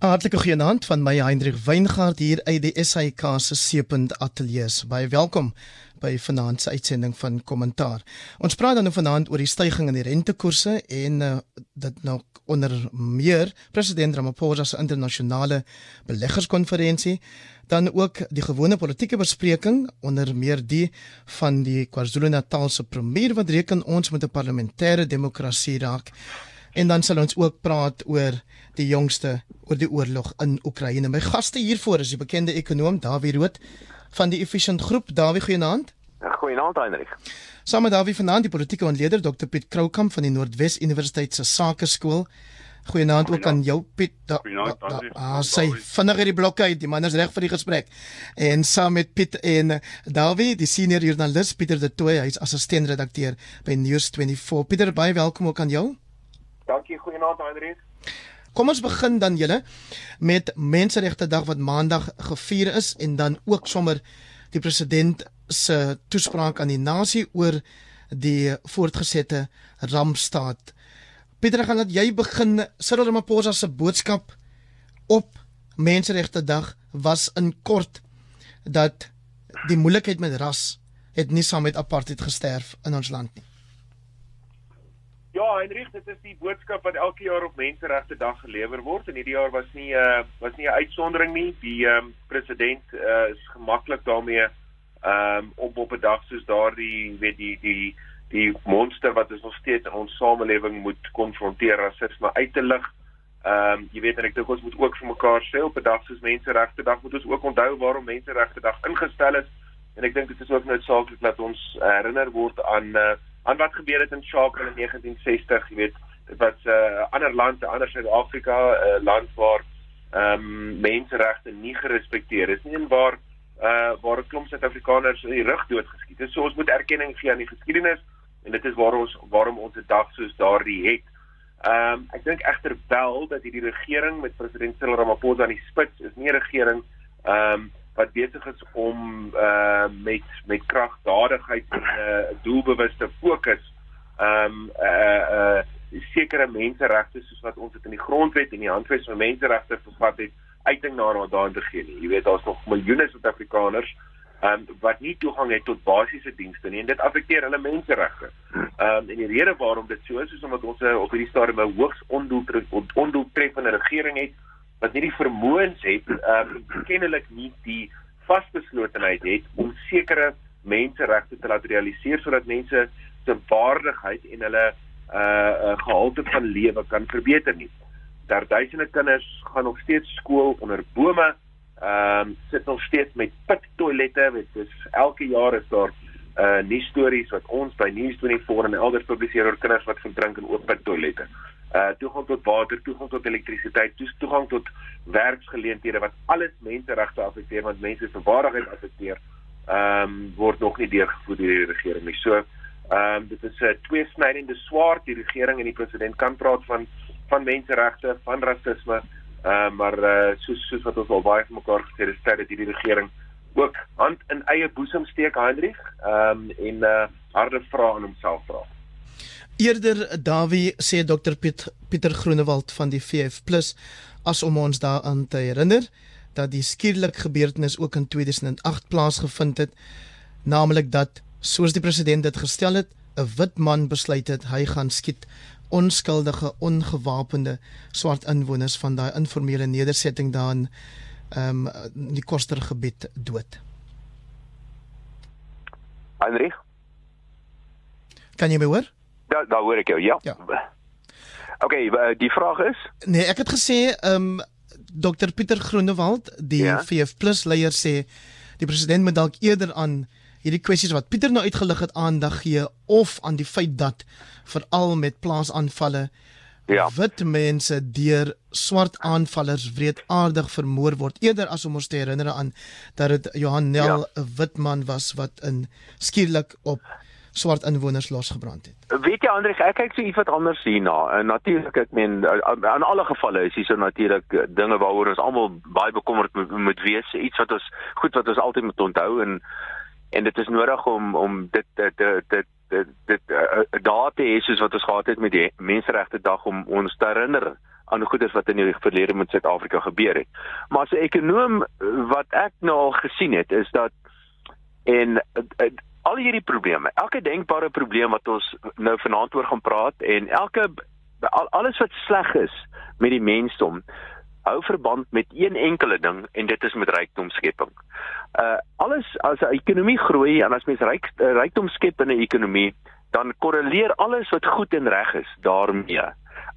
Hartlike goeienaand van my Hendrik Weingart hier uit die SAK se Seepunt Ateljee. Baie welkom by vanaand se uitsending van Kommentaar. Ons praat dan nou vanaand oor die stygings in die rentekoerse en uh, dit nou onder meer president Ramaphosa se internasionale beleggerskonferensie dan ook die gewone politieke bespreking onder meer die van die KwaZulu-Natal se premier wat reken ons met 'n parlementêre demokrasie raak En dan sal ons ook praat oor die jongste oor die oorlog in Oekraïne. My gaste hiervoor is die bekende ekonom Dawie Rood van die Efficient Groep. Dawie, goeienaand. Goeienaand, Heinrich. Saam met Dawie vanaand die politieke ontleder Dr Piet Kroukamp van die Noordwes Universiteit se Sakeskool. Goeienaand ook aan jou Piet. Ah, sy vinniger die blokke uit. Die man is reg vir die gesprek. En saam met Piet en Dawie, die senior joernalis Pieter de Tooy, hy's assistent-redakteur by News24. Pieter, baie welkom ook aan jou. Dankie, goeienaand Hendrik. Kom ons begin dan julle met Menseregte Dag wat Maandag gevier is en dan ook sommer die president se toespraak aan die nasie oor die voortgesette rampstaat. Pieter, gaan laat jy begin. Cyril Ramaphosa se boodskap op Menseregte Dag was in kort dat die moeilikheid met ras het nie saam met apartheid gesterf in ons land nie. Ja, Heinrich, dit is die boodskap wat elke jaar op Menseregte Dag gelewer word en hierdie jaar was nie 'n uh, eh, was nie 'n uitsondering nie. Die um, president uh, is gemaklik daarmee um, op op 'n dag soos daardie weet die die die monster wat ons nog steeds in ons samelewing moet konfronteer rasisme uit te lig. Um, jy weet en ek dink ons moet ook vir mekaar sê op 'n dag soos Menseregte Dag moet ons ook onthou waarom Menseregte Dag ingestel is en ek dink dit is ook noodsaaklik dat ons herinner word aan uh, aan wat gebeur het in Sharpeville in 1960, jy weet, dit was 'n uh, ander land, 'n ander Suid-Afrika, 'n uh, land waar ehm um, menseregte nie gerespekteer is nie en waar uh waar 'n klomp Suid-Afrikaners in die rug doodgeskiet is. So ons moet erkenning gee aan die geskiedenis en dit is waar ons waarom ons 'n dag soos daardie het. Ehm um, ek dink egter wel dat hierdie regering met president Cyril Ramaphosa aan die spits is nie 'n regering ehm um, wat besig is om uh met met kragdadigheid en uh, doelbewuste fokus um uh uh sekere menseregte soos wat ons dit in die grondwet en die handves van menseregte vervat het uiting na daarin te gee nie. Jy weet daar's nog miljoene Suid-Afrikaners um wat nie toegang het tot basiese dienste nie en dit affekteer hulle menseregte. Um en die rede waarom dit so is is omdat ons op hierdie stadium 'n hoogs ondoeltreffende regering het wat nie die vermoëns het ehm um, kennelik nie die vasbeslotenheid het om sekere menseregte te laat realiseer sodat mense se waardigheid en hulle uh gehalte van lewe kan verbeter nie. Daar duisende kinders gaan nog steeds skool onder bome. Ehm um, sit nog steeds met pit toilette. Dit is elke jaar is daar uh nuus stories wat ons by News24 en elders publiseer oor kinders wat verdrink in oop pit toilette uh toegang tot water, toegang tot elektrisiteit, toegang tot werksgeleenthede wat alles menseregte affekteer want mense se waardigheid affekteer, ehm um, word nog nie deurgevoer deur die regering nie. So ehm um, dit is 'n tweesnydende swaard. Die regering en die president kan praat van van menseregte, van rasisme, uh, maar uh soos soos wat ons al baie van mekaar gesê het, dit dat hierdie regering ook hand in eie boesem steek, Hendrik, ehm um, en uh harde vrae aan homself vra. Eerder Dawie sê Dr Piet, Pieter Groenewald van die VF+ as om ons daaraan te herinner dat die skielik gebeurtenis ook in 2008 plaasgevind het, naamlik dat soos die president dit gestel het, 'n wit man besluit het hy gaan skiet onskuldige ongewapende swart inwoners van daai informele nedersetting daar in ehm um, die Koster gebied dood. Heinrich Kan jy my hoor? Da daar hoor ek jou. Ja. ja. OK, die vraag is? Nee, ek het gesê ehm um, Dr Pieter Groenewald, die ja? VF+ leier sê die president moet dalk eerder aan hierdie kwessies wat Pieter nou uitgelig het aandag gee of aan die feit dat veral met plaasaanvalle ja. wit mense deur swart aanvallers wreedaardig vermoor word eerder as om ons te herinner aan dat dit Johan Nel 'n ja. wit man was wat in skielik op swart inwoners losgebrand het. Weet jy Andre, ek kyk so iets wat anders hierna. En natuurlik ek meen in alle gevalle is hier so natuurlik eh, dinge waaroor ons almal baie bekommerd moet, moet wees, iets wat ons goed wat ons altyd moet onthou en en dit is nodig om om dit dit dit dit dit uh, daar te hê soos wat ons gehad het met die menseregte dag om ons te herinner aan goeders wat in die verlede met Suid-Afrika gebeur het. Maar as 'n ekonom wat ek nou al gesien het, is dat en al hierdie probleme, elke denkbare probleem wat ons nou vanaand oor gaan praat en elke al, alles wat sleg is met die mensdom hou verband met een enkele ding en dit is met rykdomskepping. Uh alles as 'n ekonomie groei en as mens ryk uh, rykdom skep in 'n ekonomie, dan korreleer alles wat goed en reg is daarmee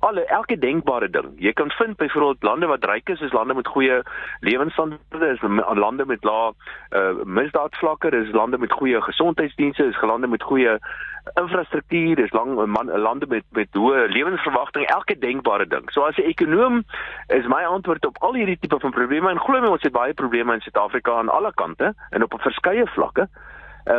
alle elke denkbare ding. Jy kan vind byvoorbeeld lande wat ryk is, is lande met goeie lewensstandaarde, is lande met lae uh, misdaadvlakke, is lande met goeie gesondheidsdienste, is lande met goeie infrastruktuur, is lang man, lande met met hoë lewensverwagting, elke denkbare ding. So as 'n ekonom is my antwoord op al hierdie tipe van probleme en glo my ons het baie probleme in Suid-Afrika aan alle kante en op verskeie vlakke. Uh,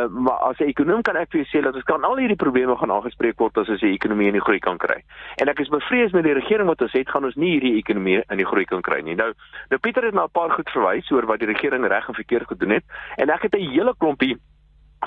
maar as 'n ekonom kan ek vir jou sê dat ons kan al hierdie probleme gaan aangespreek word as ons die ekonomie in die groei kan kry. En ek is bevrees met die regering wat ons het, gaan ons nie hierdie ekonomie in die groei kan kry nie. Nou, nou Pieter het na 'n paar goed verwys oor wat die regering reg en verkeerd gedoen het en ek het 'n hele klompie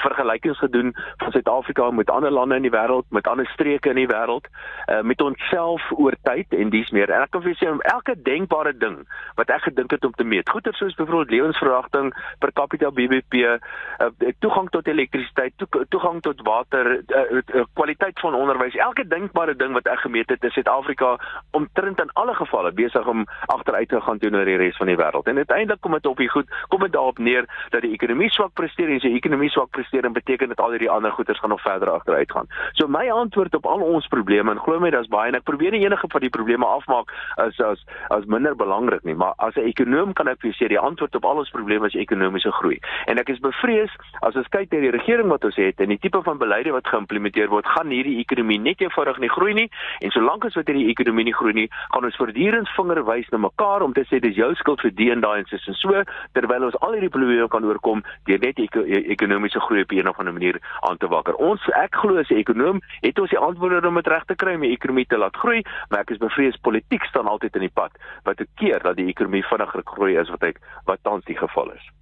vergelykings gedoen van Suid-Afrika met ander lande in die wêreld, met ander streke in die wêreld, uh, met onsself oor tyd en dis meer. En ek kan vir julle sê om elke denkbare ding wat ek gedink het om te meet, goeie soos byvoorbeeld lewensverwagting per capita BBP, uh, toegang tot elektrisiteit, to toegang tot water, uh, uh, kwaliteit van onderwys, elke denkbare ding wat ek gemeet het, is Suid-Afrika omtrent in alle gevalle besig om agteruit te gaan teenoor die res van die wêreld. En uiteindelik kom dit op die goed, kom dit daarop neer dat die ekonomie swak presteer en die ekonomie swak presteer, presteer en beteken dit al hierdie ander goederes gaan nog verder agteruit gaan. So my antwoord op al ons probleme en glo my daar's baie en ek probeer nie enige van die probleme afmaak as as as minder belangrik nie, maar as 'n ekonom kan ek vir julle sê die antwoord op al ons probleme is ekonomiese groei. En ek is bevrees as ons kyk na die regering wat ons het en die tipe van beleide wat geïmplementeer word, gaan hierdie ekonomie net eenvoudig nie groei nie en solank as wat hierdie ekonomie nie groei nie, gaan ons voortdurend vinger wys na mekaar om te sê dis jou skuld vir die en daai en so terwyl ons al hierdie probleme kan oorkom deur net eko ekonomiese groei op 'n of ander manier aan te wakker. Ons ek glo as 'n ekonom het ons die antwoorde om dit reg te kry om die ekonomie te laat groei, maar ek is bevrees politiek staan altyd in die pad wat 'n keer dat die ekonomie vinniger groei as wat ek wat tans die geval is.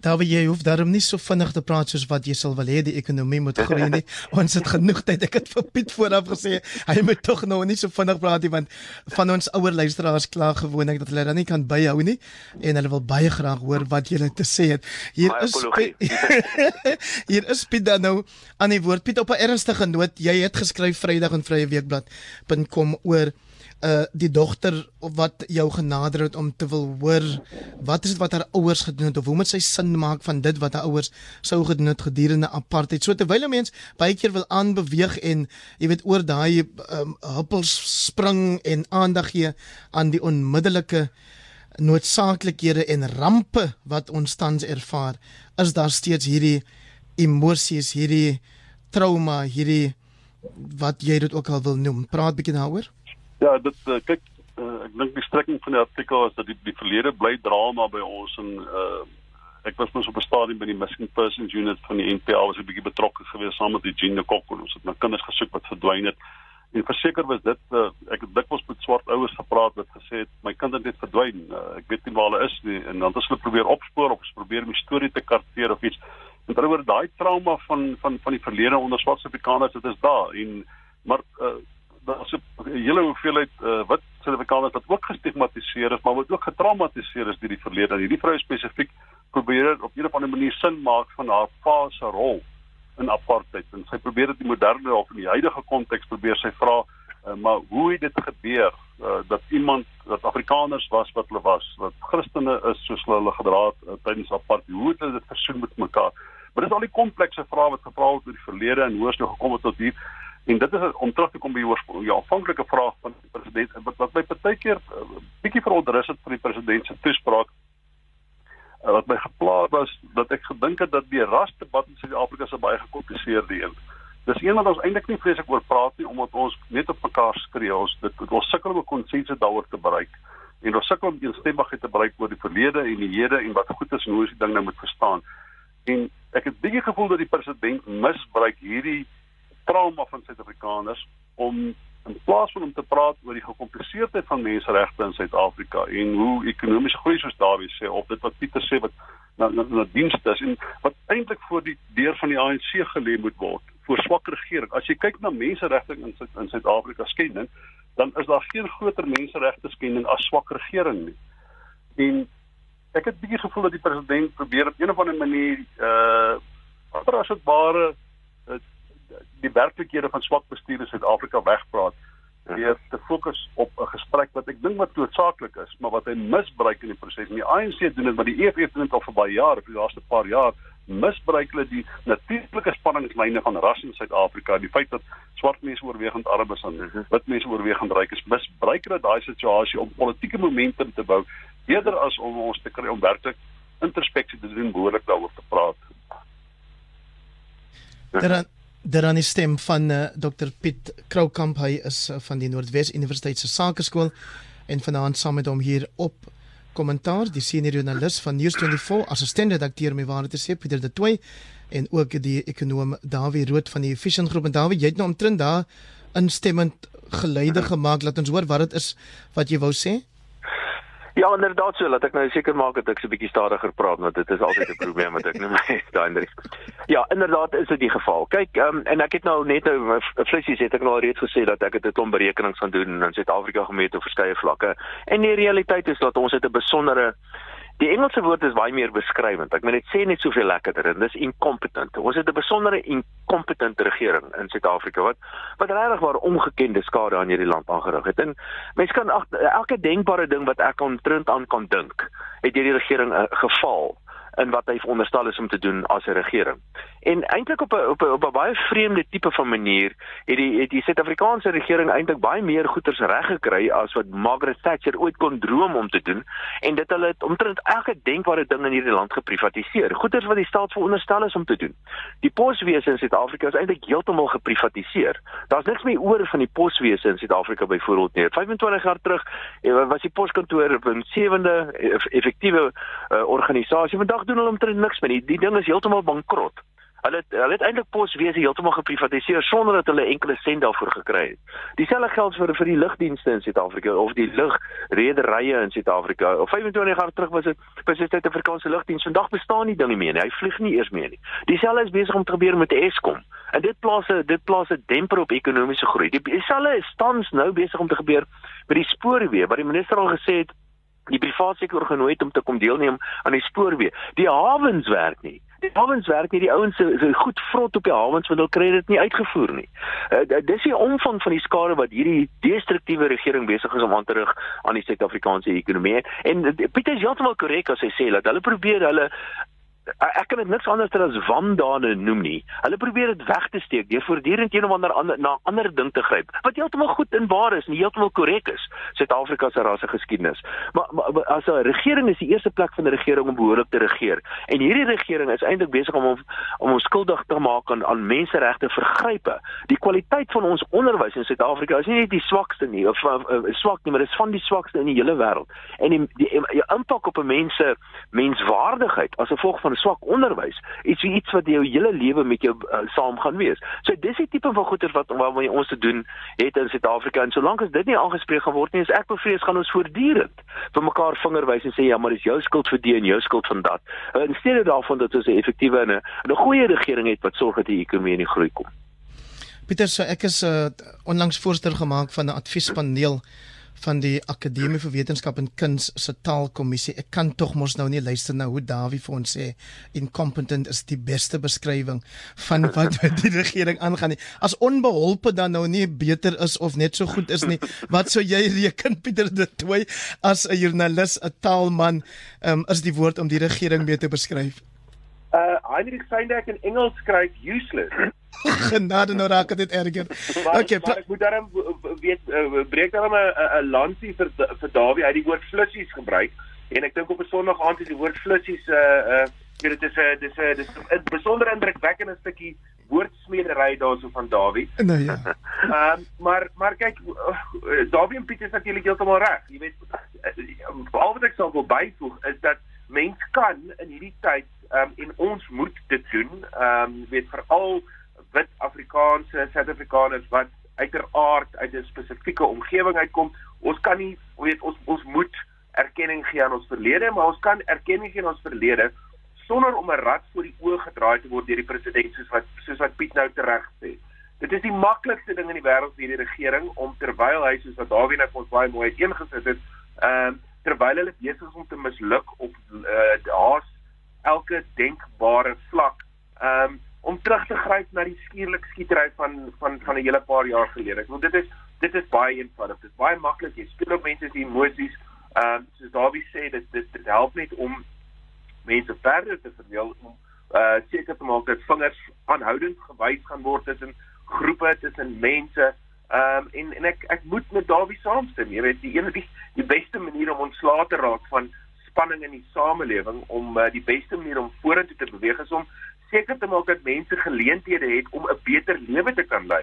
Daar jy hoef daarom nie so vinnig te praat soos wat jy sal wil hê die ekonomie moet groei nie. ons het genoeg tyd. Ek het vir Piet vooraf gesê hy moet tog nou nie so vinnig praat nie want van ons ouer luisteraars kla gewoonlik dat hulle dan nie kan byhou nie en hulle wil baie graag hoor wat jy te sê het. Hier is Hier is Piet dan nou aan die woord. Piet op 'n ernstige noot. Jy het geskryf Vrydag in Vrye Weekblad.com oor uh die dogter wat jou genader het om te wil hoor wat is dit wat haar ouers gedoen het of hoe moet sy sin maak van dit wat haar ouers sou gedoen het gedurende apartheid. So terwyl 'n mens baie keer wil aanbeweeg en jy weet oor daai um, huppels spring en aandag gee aan die onmiddellike noodsaaklikhede en rampe wat ons tans ervaar, is daar steeds hierdie emosies, hierdie trauma, hierdie wat jy dit ook al wil noem. Praat bietjie daaroor. Ja, dit uh, kyk uh, ek dink die strekking van die artikel is dat die, die verlede bly drama by ons en uh, ek was mos op 'n stadium by die missing persons unit van die NPA was 'n bietjie betrokke geweest saam met die Gene Kok en ons het na kinders gesoek wat verdwyn het. En verseker was dit uh, ek het dikwels met swart ouers gepraat wat gesê het my kind het net verdwyn. Uh, ek weet nie waar hulle is nie en dan het hulle probeer opspoor of probeer om die storie te karteer of iets. En terwyl daai trauma van van van die verlede onder swart Suid-Afrikaners dit is daar en maar uh, daar's 'n hele hoeveelheid uh, wit Suid-Afrikaners wat ook gestigmatiseer is, maar wat ook getraumatiseer is deur die verlede. Hierdie vrou spesifiek probeer op 'n of ander manier sin maak van haar pa se rol in apartheid. En sy probeer dit in moderne of in die huidige konteks probeer sy vra, uh, maar hoe het dit gebeur uh, dat iemand dat Afrikaners was wat hulle was, wat Christene is soos hulle hulle gedra het uh, tydens apartheid, hoe het hulle dit versoen met mekaar? Maar dis al die komplekse vrae wat gevra word oor die verlede en hoe ons nou gekom het tot hier. En dit is om terug te kom by jou ja, aanvanklike vraag van die president wat wat my partykeer uh, bietjie verontrus het van die president se toespraak. Uh, wat my gepla was dat ek gedink het dat die rasdebat in Suid-Afrika se baie gekompliseerde een. Dis een wat ons eintlik nie vreeslik oor praat nie omdat ons net op mekaar skree. Ons dit ons sukkel om 'n konsensus daaroor te bereik en ons sukkel om eensstemmigheid te bereik oor die verlede en die hede en wat goed is en hoe ons die ding nou moet verstaan. En ek het baie gevoel dat die president misbruik hierdie trauma van Suid-Afrikaners om in plaas van om te praat oor die gekompliseerdheid van menseregte in Suid-Afrika en hoe ekonomiese groei soos Dawie sê of dit wat Pieter sê wat na na, na dienste is en wat eintlik voor die deur van die ANC gelê moet word voor swak regering. As jy kyk na menseregte in in Suid-Afrika skending, dan is daar geen groter menseregte skending as swak regering nie. En ek het bietjie gevoel dat die president probeer op een of ander manier uh as dit ware die werklikhede van swak bestuur in Suid-Afrika wegpraat deur te fokus op 'n gesprek wat ek dink wat noodsaaklik is, maar wat hy misbruik in die proses. En die ANC doen dit, maar die EFF doen dit al vir baie jare, vir die laaste paar jaar misbruik hulle die natuurlike spanningslyne van ras in Suid-Afrika, die feit dat swart mense oorwegend arm is en mhm. wit mense oorwegend ryk is, misbruik hulle daai situasie om politieke momentum te bou eerder as om ons te kry om werklik introspeksie te doen behoorlik daaroor te praat. Dan dan is stem van uh, eh, Dr Piet Kroukamp. Hy is uh, van die Noordwes Universiteit se Sakeskool en vanaand saam met hom hier op kommentaar die senior joernalis van News24 assistent redakteur my waarde te sê Pieter de Tooy en ook die ekonom Dawie Rood van die Vision Groep. En Dawie jy het nou omtrent daar instemmend geluide gemaak. Laat ons hoor wat dit is wat jy wou sê Ja, inderdaad so, laat ek nou seker maak dat ek so 'n bietjie stadiger praat want dit is altyd 'n probleem wat ek nou met daai Ja, inderdaad is dit die geval. Kyk, um, en ek het nou net nou flissies het ek nou al reeds gesê dat ek dit 'n klomp berekenings gaan doen in Suid-Afrika gemeet op verskeie vlakke. En die realiteit is dat ons het 'n besondere Die Engelse woord is baie meer beskrywend. Ek moet net sê net soveel lekkerder en dis incompetent. Ons het 'n besondere incompetente regering in Suid-Afrika wat wat regtig waar ongekende skade aan hierdie land aangerig het. En mense kan ag elke denkbare ding wat ek ontrent aan kan dink, het hierdie regering uh, gefaal in wat hy veronderstel is om te doen as 'n regering. En eintlik op 'n op 'n op 'n baie vreemde tipe van manier het die het die Suid-Afrikaanse regering eintlik baie meer goeders reg gekry as wat Margaret Thatcher ooit kon droom om te doen en dit hulle het omtrent elke denkbare ding in hierdie land geprivatiseer. Goeders wat die staat veronderstel is om te doen. Die poswese in Suid-Afrika is eintlik heeltemal geprivatiseer. Daar's niks meer oor van die poswese in Suid-Afrika byvoorbeeld nie. 25 jaar terug eh, was die poskantore 'n sewende effektiewe uh, organisasie. Vandag doen hulle omtrent niks meer nie. Die ding is heeltemal bankrot. Hulle het, hulle het eintlik poswese heeltemal geprivatiseer sonder dat hulle enkele sent daarvoor gekry het. Dieselfde geld vir vir die lugdienste in Suid-Afrika of die lugrederye in Suid-Afrika. Of 25 jaar terug was dit presies dit Afrikaanse lugdiens. Vandag bestaan nie ding meer nie. Hy vlieg nie eers meer nie. Dieselfde is besig om te gebeur met Eskom. En dit plaas 'n dit plaas 'n demper op ekonomiese groei. Dieselfde is tans nou besig om te gebeur met die spoorweë wat die minister al gesê het die private sektor genooi het om te kom deelneem aan die spoorweë. Die hawens werk nie. Die hawens werk nie. Die ouens se so goed vrot op die hawens want hulle kry dit nie uitgevoer nie. Uh, dis die omvang van die skade wat hierdie destruktiewe regering besig is om aan te rig aan die Suid-Afrikaanse ekonomie. En uh, Pieter is heeltemal korrek as hy sê dat hulle probeer hulle ek kan dit niks anders as wandane noem nie. Hulle probeer dit weg te steek deur voortdurend een of ander na ander ding te gryp. Wat heeltemal goed en waar is en heeltemal korrek is. Suid-Afrika se rasse geskiedenis. Maar, maar as 'n regering is die eerste plek van 'n regering om behoorlik te regeer. En hierdie regering is eintlik besig om om ons skuldig te maak aan aan menseregte vergrype. Die kwaliteit van ons onderwys in Suid-Afrika is nie net die swakste nie of uh, uh, swak nie, maar dit is van die swakste in die hele wêreld. En die, die, die impak op 'n mens se menswaardigheid as gevolg van swak onderwys iets iets wat jou hele lewe met jou uh, saam gaan wees. So dis die tipe van goeder wat waarmee ons te doen het in Suid-Afrika en solank as dit nie aangespreek gaan word nie, is ek bevrees gaan ons voortdurend vir mekaar vinger wys en sê ja, maar dis jou skuld vir die en jou skuld van dat. Uh, in steede daarvan dat ons 'n effektiewe en 'n goeie regering het wat sorg dat die ekonomie in groei kom. Pieter, so ek is uh, onlangs voorstel gemaak van 'n adviespaneel van die Akademie vir Wetenskap en Kuns se taalkommissie. Ek kan tog mos nou nie luister na hoe Dawie vir ons sê incompetent is die beste beskrywing van wat met die regering aangaan nie. As onbeholpe dan nou nie beter is of net so goed is nie. Wat sou jy reken Pieter de Tooy as 'n joernalis, 'n taalman, um, is die woord om die regering mee te beskryf? Uh Heinrich Seindek in Engels skryf useless. Genade nou raak dit erger. Okay, maar ek moet daarom weet uh, breek daarom 'n lansie vir vir Dawie uit die woord flussies gebruik en ek dink op 'n Sondag aand is die woord flussies uh uh weet dit is 'n dis 'n dis 'n besonder indrukwekkende stukkie woordsmedery daarso van Dawie. Nou ja. Ehm um, maar maar kyk Dawie en Piet is natuurlik heeltemal reg. Jy weet al wat ek sou wil byvoeg is dat mens kan in hierdie tyd um, en ons moet dit doen. Ehm um, weet veral wit Afrikaanse Suid-Afrikaners wat uiteraard uit 'n spesifieke omgewing uitkom. Ons kan nie weet ons ons moet erkenning gee aan ons verlede, maar ons kan erkenning gee aan ons verlede sonder om 'n rad voor die oë gedraai te word deur die president soos wat soos wat Piet nou tereg sê. Dit is die maklikste ding in die wêreld vir die regering om terwyl hy soos wat Dawie net ons baie mooi uiteengesit het, ehm uh, terwyl hulle besig is om te misluk op uh, haas elke denkbare vlak, ehm um, om terug te gryp na die skielik skietery van van van 'n hele paar jaar gelede. Ek wil dit is dit is baie eenvoudig. Dit is baie maklik. Jy speel op mense se emosies. Ehm um, soos Dawie sê, dit dit dit help net om mense verder te verdeel om uh seker te maak dat vingers aanhoudend gewys gaan word tussen groepe tussen mense. Ehm um, en en ek ek moet met Dawie saamstem. Jy weet die een die, die beste manier om ontslae te raak van spanning in die samelewing om uh, die beste manier om vorentoe te beweeg is om seker te maak dat mense geleenthede het om 'n beter lewe te kan lei.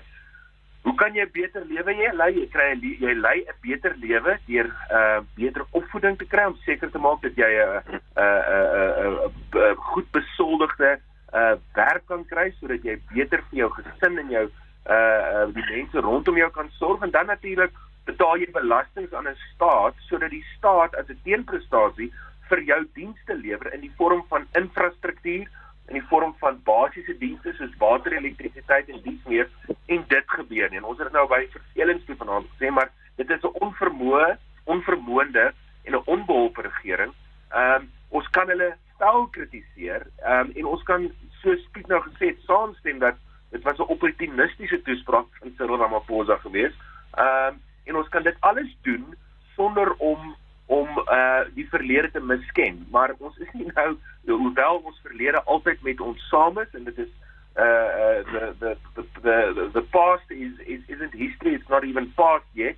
Hoe kan jy 'n beter lewe jy lei? Jy kry 'n jy lei 'n beter lewe deur 'n uh, beter opvoeding te kry om seker te maak dat jy 'n 'n 'n goed besoldigde uh werk kan kry sodat jy beter vir jou gesin en jou uh, uh die mense rondom jou kan sorg en dan natuurlik betaal jy belastings aan 'n staat sodat die staat as 'n teenprestasie vir jou dienste lewer in die vorm van infrastruktuur in die vorm van basiese dienste soos water, elektrisiteit en dies meer en dit gebeur nie. En ons het nou by vervelings toe vanaand gesê maar dit is 'n onvermoë, onvermoënde en 'n onbeholpe regering. Ehm um, ons kan hulle stel kritiseer ehm um, en ons kan soos Piet nou gesê het saamstem dat dit was 'n opportunistiese toespraak van Cyril Ramaphosa geweest. Ehm um, en ons kan dit alles doen sonder om om uh die verlede te misken. Maar ons is nie nou hoewel ons verlede altyd met ons saam is en dit is uh the the the the, the past is is isn't history it's not even past yet.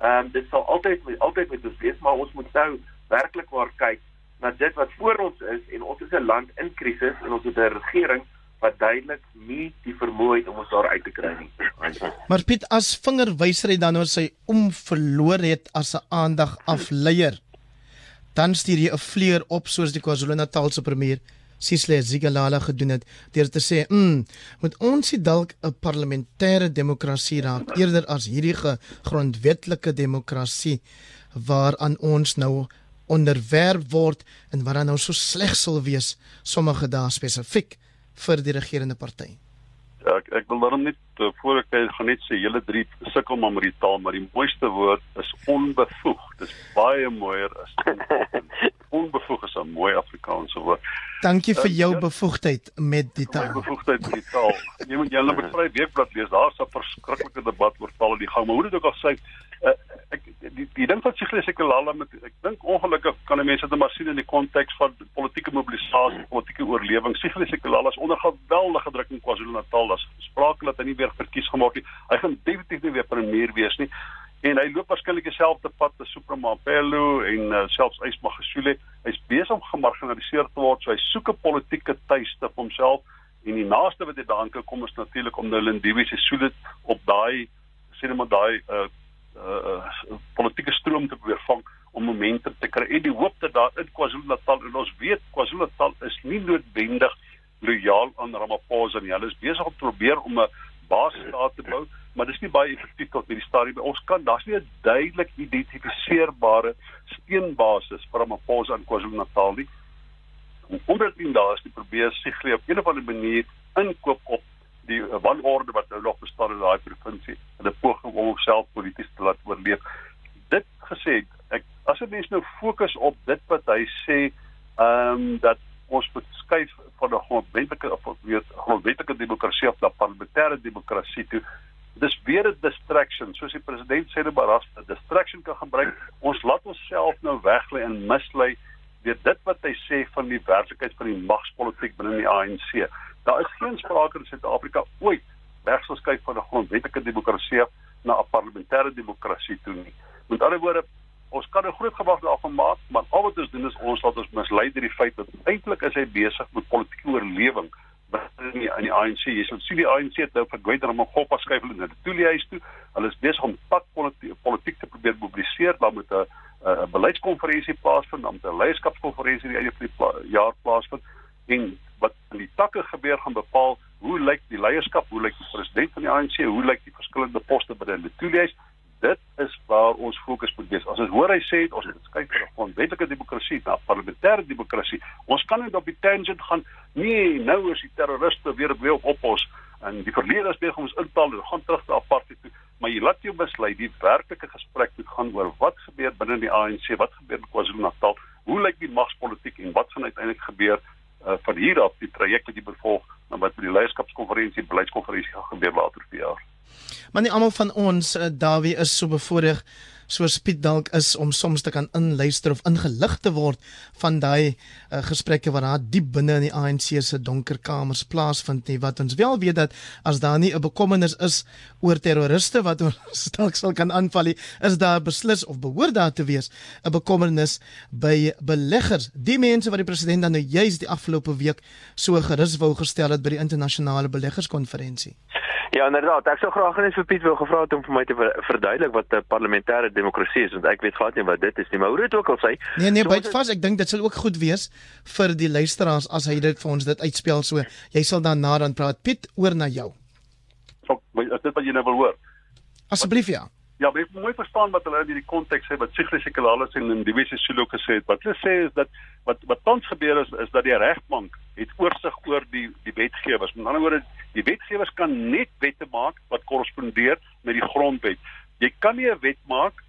Um dit sal altyd altyd met ons wees maar ons moet nou werklik waar kyk na dit wat voor ons is en ons is 'n land in krisis en ons het 'n regering wat duidelik nie die vermoë het om ons daar uit te kry nie. Maar Piet as vingerwysery dan oor sy om verloor het as 'n aandag afleier. Dan stuur jy 'n vleuer op soos die KwaZulu-Natalse premier Sihle Zigalala gedoen het deur te sê, "Mm, moet ons dit dalk 'n parlementêre demokrasie raak eerder as hierdie grondwetlike demokrasie waaraan ons nou onderwerp word en wat dan nou so sleg sal wees sommige dae spesifiek vir die regerende party. Ja, ek ek wil daarom net uh, voor ek gaan net sê julle drie sukkel maar met die taal, maar die mooiste woord is onbevoeg. Dis baie mooier as onbevoeg is 'n mooi Afrikaanse woord. Dankie vir jou uh, bevoegdheid met die taal. Bevoegdheid met die taal. Jy moet julle met vry weekblad lees. Daar's 'n verskriklike debat oor taal in die gang, maar hoe dit ook al sê, uh, ek die die ding wat Sigle Sekulala met ek dink ongelukkig kan mense dit maar sien in die konteks van politieke mobilisasie, politieke oorlewing. Sigle Sekulala is onder geweldige druk in KwaZulu-Natal. Daar's sprake dat hy nie weer verkies gemaak nie. Hy gaan definitief nie weer premier wees nie. En hy loop waarskynlik dieselfde pad as Suprema Pelo en uh, selfs Ysma Gesule. Hy's besig om gemarginaliseer te word. So hy soek 'n politieke tuiste vir homself en die naaste wat hy daaraan kan kom is natuurlik om nou Lindiwe se Sule op daai sê net maar daai uh, uh, politieke stroom te probeer vang om momentum te kry. En die hoop dat daar in KwaZulu-Natal en ons weet KwaZulu-Natal is nie noodwendig lojaal aan Ramaphosa nie. Hulle is besig om te probeer om 'n basisstaat te bou, maar dis nie baie effektief tot hierdie stadium. Ons kan daar's nie 'n duidelik identifiseerbare steenbasis vir Ramaphosa in KwaZulu-Natal nie. Omdat dit daar is, die probeer sig op 'n of ander manier inkoop op die wanorde wat nou nog bestaan in daai provinsie en 'n poging om homself polities te laat oorleef. Dit gesê, ek as 'n mens nou fokus op dit wat hy sê, ehm um, dat ons moet skuif van 'n grondwetlike of weet grondwetlike demokrasie op 'n parlementêre demokrasie toe. Dis weer 'n distraction, soos die president sê dat baras 'n distraction kan gebruik. Ons laat onsself nou weglei en mislei deur dit wat hy sê van die werklikheid van die magspolitiek binne die ANC. Daar is geen sprake in Suid-Afrika ooit wegskuif van 'n grondwetlike demokrasie na 'n parlementêre demokrasie toe nie. Met ander woorde, ons kan 'n groot gewag daarvan maak, maar al wat ons doen is ons laat ons mislei deur die feit dat eintlik is hy besig met politieke oorlewing binne die in die ANC. Jy sal sien die ANC het nou vergwyder om 'n gop afskuif in die toeliehuis toe. Hulle is besig om pak politiek, politiek te probeer mobiliseer dan met 'n 'n beleidskonferensie plaasvind, dan 'n leierskapskonferensie die einde van die jaar plaasvind en wat in die takke gebeur gaan bepaal hoe lyk die leierskap, hoe lyk die president van die ANC, hoe lyk die verskillende poste by die toelies. Dit is waar ons fokus moet wees. As ons hoor hy sê ons moet kyk na 'n grondwetlike demokrasie, na parlementêre demokrasie. Ons kan net op die tangent gaan. Nee, nou is die terroriste weer weer op op ons. en die verlede is besig om ons intaal en gaan terug na apartheid toe maar jy laat jou mislei die werklike gesprek moet gaan oor wat gebeur binne die ANC wat gebeur in KwaZulu-Natal hoe lyk die magspolitiek en wat gaan uiteindelik gebeur uh, van hier af die traject wat jy bevolg en wat by die leierskapskonferensie beleidskonferensie gaan gebeur later vir jaar Maar nie almal van ons uh, Dawie is so bevoorreg soos Piet dalk is om soms te kan inluister of ingelig te word van daai uh, gesprekke wat daar diep binne in die ANC se donker kamers plaasvind nie. Wat ons wel weet dat as daar nie 'n bekommernis is oor terroriste wat ons dalk sal kan aanval nie is daar beslis of behoort daar te wees 'n bekommernis by beleggers. Die mense wat die president dan nou juis die afgelope week so gerus wou gestel het by die internasionale beleggerskonferensie. Ja, inderdaad. Ek sou graag net vir Piet wou gevra het om vir my te verduidelik wat 'n parlementêre demokrasie is, want ek weet glad nie wat dit is nie, maar hoe dit ook al sê. Nee, nee, byt vas, ek dink dit sal ook goed wees vir die luisteraars as hy dit vir ons dit uitspel so. Jy sal dan na dan praat Piet oor na jou. So, is dit wat jy nou wil hoor? Asseblief ja. Ja, maar ek moet mooi verstaan wat hulle in hierdie konteks sê wat Sigrid Sekelalis en Ndiwesi Silo gesê het. Wat hulle sê is dat wat wat tans gebeur is is dat die regbank het oorsig oor die die wetgewers. Met ander woorde, die wetgewers kan net wette maak wat korrespondeer met die grondwet. Jy kan nie 'n wet maak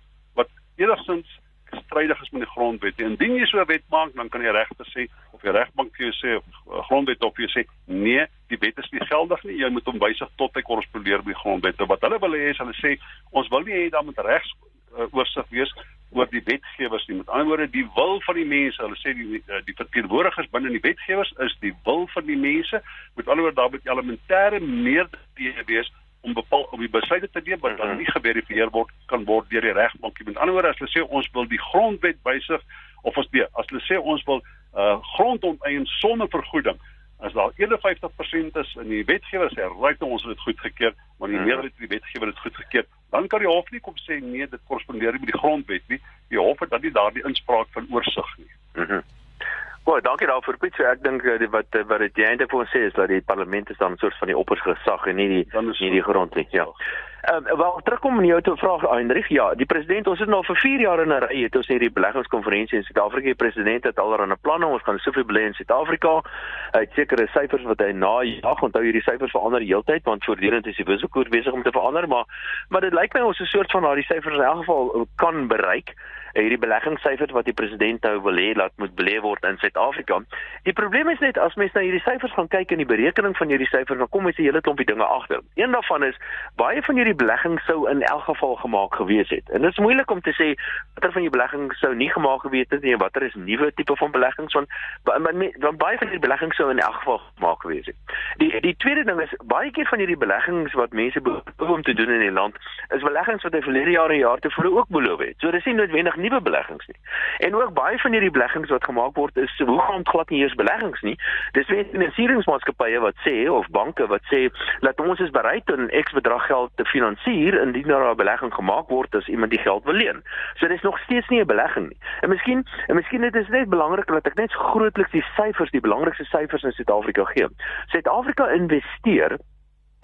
wat enigsins strydig is met die grondwet nie. Indien jy so 'n wet maak, dan kan die regter sê of die regbank vir jou sê of uh, grondwet vir jou sê nee, die wet is nie geldig nie. Jy moet hom wysig tot hy korrespondeer met die grondwet. Wat hulle wil hê is hulle sê ons wil nie hê dan met regs uh, oorsig wees oor die wetgewers nie. Met ander woorde, die wil van die mense, hulle sê die uh, die verteenwoordigers binne die wetgewers is die wil van die mense. Met ander woorde, daar moet elementêre meerderhede wees om bepaal om die besluite te neem wat dan mhm. nie geverifieer word kan word deur die regbank. Met ander woorde, as hulle sê ons wil die grondwet wysig of as die as hulle sê ons wil uh grond onteien sonder vergoeding, as daar 51% is in die wetgewer sê right ons het dit goedgekeur, maar die mhm. meerderheid van die wetgewer het goedgekeur, dan kan die hof nie kom sê nee, dit korrespondeer nie met die grondwet nie. Die hof het dan nie daardie inspraak van oorsig nie. Mhm. Mm Goeie, dankie daarvoor Piet. So ek dink eh, wat wat dit eintlik vir ons sê is dat die parlement is dan 'n soort van die oppergesag en nie die nie die grondwet ja. Ehm um, wel terugkom om jou te vra Heinrich. Ja, die president, ons het nou vir 4 jaar in 'n ry het ons hierdie beleggingskonferensie in Suid-Afrika. Die president het allerlei planne. Ons gaan soveel belê in Suid-Afrika. Hy het sekere syfers wat hy najag. Onthou hierdie syfers verander heeltyd want voortdurend is die wisselkoers besig om te verander, maar maar dit lyk my ons is 'n soort van daardie syfers in elk geval kan bereik hierdie beleggingssyfers wat die president nou wil hê laat moet belê word in Suid-Afrika. Die probleem is net as mens na hierdie syfers gaan kyk en die berekening van hierdie syfers, dan kom jy se hele klompie dinge agter. Een daarvan is baie van hierdie die belegging sou in elk geval gemaak gewees het. En dit is moeilik om te sê watter van die beleggings sou nie gemaak gewees het nie en watter is nuwe tipe van beleggings want want baie van die beleggings sou in elk geval gemaak gewees het. Die die tweede ding is baie keer van hierdie beleggings wat mense behoef om te doen in die land is beleggings wat hulle verlede jaar en jaar tevore ook beloof het. So dis nie noodwendig nuwe beleggings nie. En ook baie van hierdie beleggings wat gemaak word is hoe gaan glad nie eers beleggings nie. Dis net finansieringsmaatskappye wat sê of banke wat sê dat ons is bereid om X bedrag geld te finansier indien daar 'n belegging gemaak word as iemand die geld wil leen. So dis nog steeds nie 'n belegging nie. En miskien en miskien dit is net belangrik dat ek net grootliks die syfers, die belangrikste syfers in Suid-Afrika gee. Suid-Afrika investeer is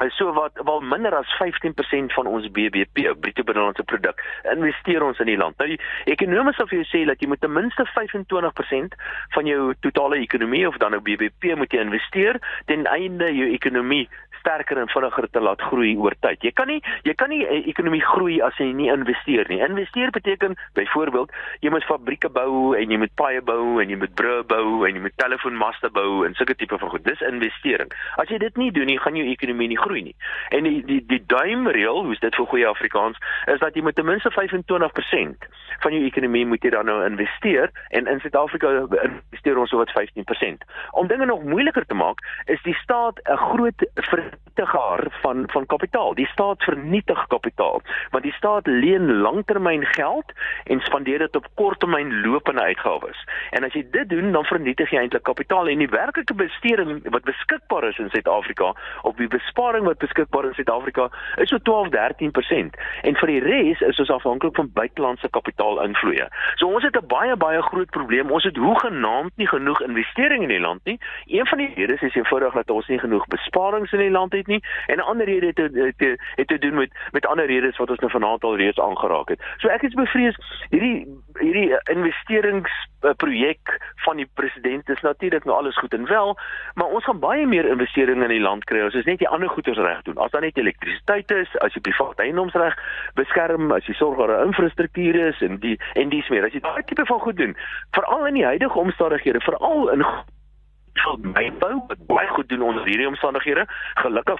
so wat wel minder as 15% van ons BBP, bruto binnelandse produk, investeer ons in die land. Nou die ekonomie sou vir jou sê dat jy moet ten minste 25% van jou totale ekonomie of dan nou BBP moet jy investeer ten einde jou ekonomie sterker en vinniger te laat groei oor tyd. Jy kan nie jy kan nie 'n eh, ekonomie groei as jy nie investeer nie. Investeer beteken byvoorbeeld jy moet fabrieke bou en jy moet paaie bou en jy moet brûe bou en jy moet telefoonmaste bou en sulke tipe van goed. Dis investering. As jy dit nie doen nie, gaan jou ekonomie nie groei nie. En die die die duimreël, hoe is dit vir goeie Afrikaans, is dat jy moet ten minste 25% van jou ekonomie moet jy dan nou investeer en in Suid-Afrika investeer ons so wat 15%. Om dinge nog moeiliker te maak, is die staat 'n groot vernietiger van van kapitaal. Die staat vernietig kapitaal want die staat leen langtermyn geld en spandeer dit op korttermyn lopende uitgawes. En as jy dit doen, dan vernietig jy eintlik kapitaal en die werklike besteding wat beskikbaar is in Suid-Afrika op die besparing wat beskikbaar in Suid-Afrika is so 12-13% en vir die res is ons afhanklik van buitelandse kapitaalinvloeye. So ons het 'n baie baie groot probleem. Ons het hoegenaamd nie genoeg investering in die land nie. Een van die redes is eenvoudig dat ons nie genoeg besparings in die het nie en 'n ander rede het het het te doen met met ander redes wat ons nou vanaand al reeds aangeraak het. So ek is bevrees hierdie hierdie investeringsprojek van die president is natuurlik nou alles goed en wel, maar ons gaan baie meer investeringe in die land kry as ons net die ander goederes reg doen. As dan net elektrisiteit is, as jy privaat eiendomsreg beskerm, as jy sorg dat daar infrastruktuur is en die en dis meer. As jy daai tipe van goed doen, veral in die huidige omstandighede, veral in mynbou wat baie goed doen onder hierdie omstandighede, gelukkig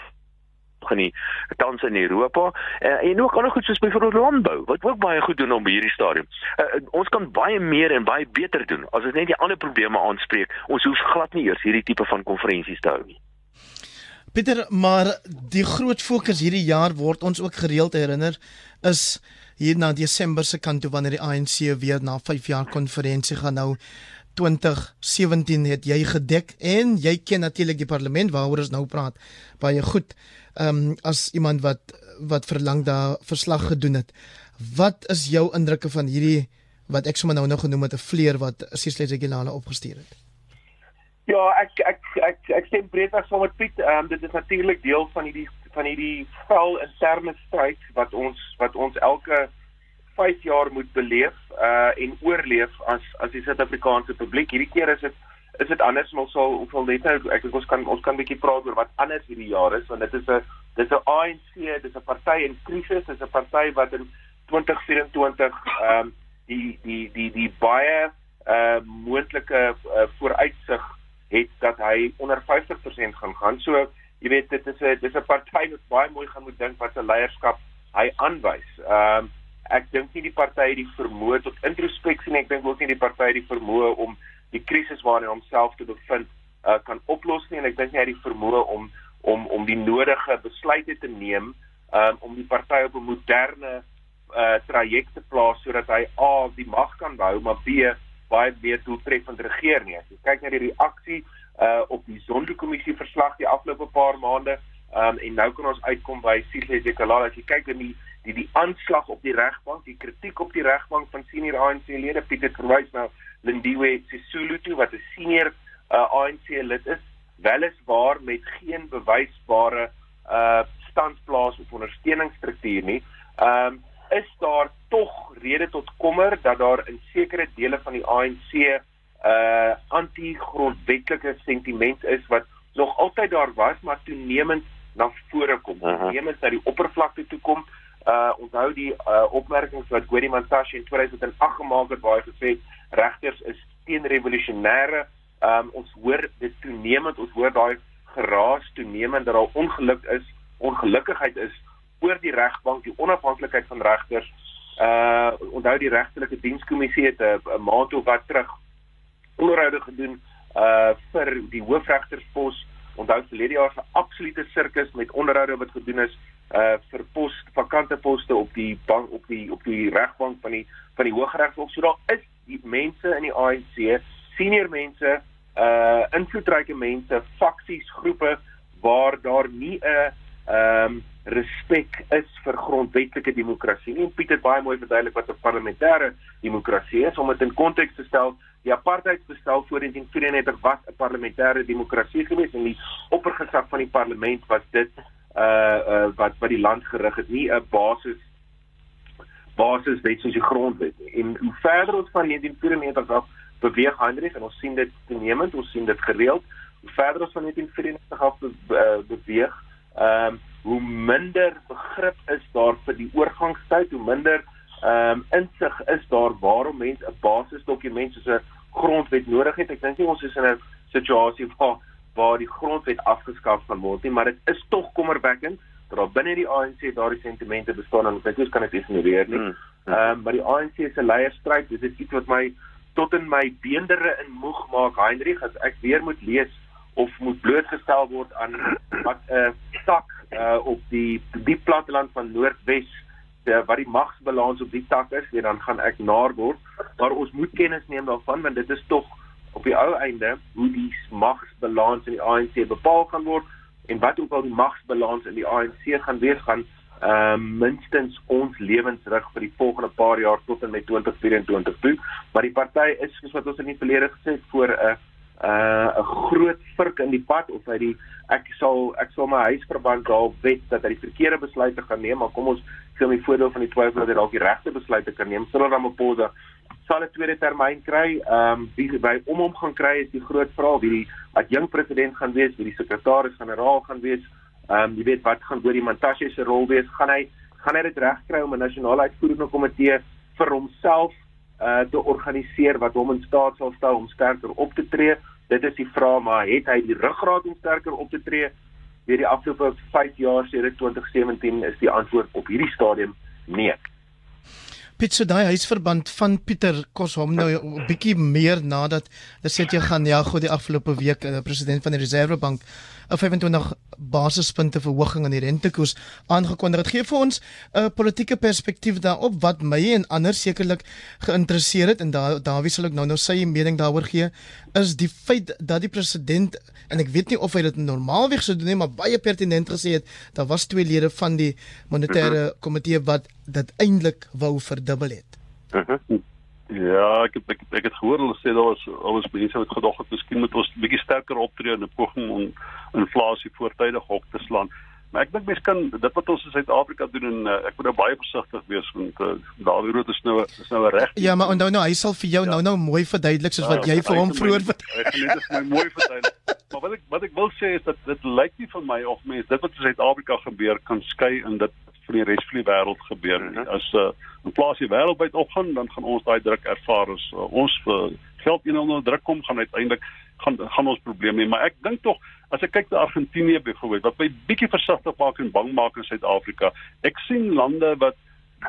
in die tans in Europa uh, en ook ander goed soos byvoorbeeld landbou wat ook baie goed doen op hierdie stadium. Uh, ons kan baie meer en baie beter doen as ons net die ander probleme aanspreek. Ons hoef glad nie eers hierdie tipe van konferensies te hou nie. Pieter, maar die groot fokus hierdie jaar word ons ook gereeld herinner is hier na Desember se kant toe wanneer die ANC weer na 5 jaar konferensie gaan nou 2017 het jy gedek en jy ken natuurlik die parlement waaroor ons nou praat baie goed. Ehm um, as iemand wat wat verlang daar verslag gedoen het. Wat is jou indrukke van hierdie wat ek sommer nou nog genoem het 'n vleer wat Cecil Regulale opgestuur het? Ja, ek ek ek ek stem breedweg saam met Piet. Ehm um, dit is natuurlik deel van hierdie van hierdie vel interne stryd wat ons wat ons elke 5 jaar moet beleef uh en oorleef as as die Suid-Afrikaanse publiek. Hierdie keer is dit is dit anders, maar ons sal net nou ek dink ons kan ons kan 'n bietjie praat oor wat anders hierdie jaar is want dit is 'n dis 'n ANC, dis 'n party in krisis, dis 'n party wat in 2024 ehm um, die die die die baie uh moontlike uh, vooruitsig het dat hy onder 50% gaan gaan. So, jy weet dit is 'n dis 'n party wat baie mooi gaan moet dink wat se leierskap hy aanwys. Ehm um, ek dink nie die party het die vermoë tot introspeksie nie. Ek dink ook nie die party het die vermoë om die krisis waarin hy homself te bevind uh, kan oplos nie en ek dink nie hy het die vermoë om om om die nodige besluite te neem um, om die party op 'n moderne uh, traject te plaas sodat hy A die mag kan behou maar B baie meer doeltreffend regeer nie. As jy kyk na die reaksie uh op die Sonderkommissie verslag die afgelope paar maande, um en nou kan ons uitkom by Sihle Dekalala as jy kyk in die die die aanslag op die regbank, die kritiek op die regbank van senior ANC-lede Pieter verwys na Lindiwe Sisulu toe wat 'n senior uh ANC lid is, weliswaar met geen bewysbare uh standplaas of ondersteuningsstruktuur nie. Um is daar tog rede tot kommer dat daar in sekere dele van die ANC uh, anti-grondwetlike sentiment is wat nog altyd daar was maar toenemend na vore kom. Toenemend na die oppervlakte toe kom. Uh onthou die uh, opmerkings wat Gwedi Mantashe in 2008 gemaak het waar hy gesê het regters is teenrevolusionêre. Um ons hoor dit toenemend, ons hoor daai geraas toenemend dat daar ongeluk is, ongelukkigheid is oor die regbank, die onafhanklikheid van regters. Uh onthou die regtelike dienskommissie het 'n maand of wat terug onderhoude gedoen uh vir die hoofregterspos. Onthou verlede jaar se absolute sirkus met onderhoude wat gedoen is uh vir pos vakante poste op die bank op die op die regbank van die van die Hooggeregshof. So daar is die mense in die ANC, senior mense, uh invloedryke mense, faksies, groepe waar daar nie 'n ehm um, respek is vir grondwetlike demokrasie. En Piet het baie mooi verduidelik wat 'n parlementêre demokrasie is om dit in konteks te stel. Die apartheidsbestel voor 1994 was 'n parlementêre demokrasie geweest en die oppergesag van die parlement was dit uh uh wat wat die land gerig het, nie 'n basis basis wet soos die grondwet nie. En hoe verder ons van 1994 af beweeg Hendrik en ons sien dit toenemend, ons sien dit gereeld. Hoe verder ons van 1994 af beweeg, ehm um, hoe minder begrip is daar vir die oorgangstyd, hoe minder ehm um, insig is daar waarom mense 'n basisdokument soos 'n grondwet nodig het. Ek dink nie ons is in 'n situasie waar waar die grondwet afgeskaf gaan word nie, maar dit is tog kommerwekkend dat daar binne die ANC daardie sentimente bestaan en dink ons kan dit ignoreer nie. Hmm. Ehm um, maar die ANC se leierstryd, dit is iets wat my tot in my beendere in moeg maak, Heinrich, as ek weer moet lees of moet blootgestel word aan wat 'n uh, tak uh, op die die platteland van Noordwes uh, wat die magsbalans op die tak is, en dan gaan ek naar word, maar ons moet kennis neem daarvan want dit is tog op die ou einde hoe die magsbalans in die ANC bepaal kan word en wat ook al die magsbalans in die ANC gaan wees gaan ehm uh, minstens ons lewensrig vir die volgende paar jaar tot en met 2024 toe. Maar die party is soos wat ons in die verlede gesê het voor 'n uh 'n groot vurk in die pad of hy die ek sal ek sal my huisverband daar wet dat hy die verkeerde besluite gaan neem, maar kom ons gee hom die voordeel van die twyfel dat hy dalk die regte besluite kan neem. Cyril Ramaphosa sal 'n tweede termyn kry. Ehm um, wie by om hom gaan kry is die groot vraag wie die adjunk president gaan wees, wie die sekretaris-generaal gaan wees. Ehm um, jy weet wat gaan oor die Mantashe se rol wees? Gaan hy gaan hy dit regkry om 'n nasionale uitvoerende komitee vir homself uh te organiseer wat hom in staat sal stel om sterker op te tree? Dit is die vraag, maar het hy die ruggraat om sterker op te tree? Deur die afgelope 5 jaar sedert 2017 is die antwoord op hierdie stadium nee. Piet so daai huisverband van Pieter kos hom nou 'n bietjie meer nadat hulle sê jy gaan ja gou die afgelope week die president van die Reservebank 'n 25 basispunte verhoging in die rentekoers aangekondig. Dit gee vir ons 'n politieke perspektief daarop wat my en ander sekerlik geïnteresseer het en daar Dawie sal ook nou nou sy mening daaroor gee is die feit dat die president en ek weet nie of hy dit normaalweg sou doen nie, maar baie pertinent gesê het daar was twee lede van die monetêre mhm. komitee wat dit eintlik wou verdubbel het. Uh mhm. -huh. Ja, ek het ek, ek het gehoor hulle sê daar was alles mense wat gedog het miskien moet ons bietjie sterker optree in 'n poging om inflasie voortydig hok te slaan. Maar ek dink mense kan dit wat ons in Suid-Afrika doen en uh, ek moet nou baie versigtig wees want uh, Dawie Rood is nou is nou reg. Ja, maar onthou nou hy sal vir jou ja. nou nou mooi verduidelik soos ja, wat jy vir hom vroeër Ek gaan net my mooi verduidelik. maar wat ek wat ek wil sê is dat dit lyk nie vir my of mense dit wat in Suid-Afrika gebeur kan skei in dit vir die res van die wêreld gebeur nie. Mhm. As 'n uh, inflasie wêreldwyd opgaan, dan gaan ons daai druk ervaar as uh, ons vir geld in onder druk kom, gaan uiteindelik gaan gaan ons probleme hê. Maar ek dink tog as ek kyk na Argentinië byvoorbeeld, wat my bietjie versigtig maak en bang maak in Suid-Afrika. Ek sien lande wat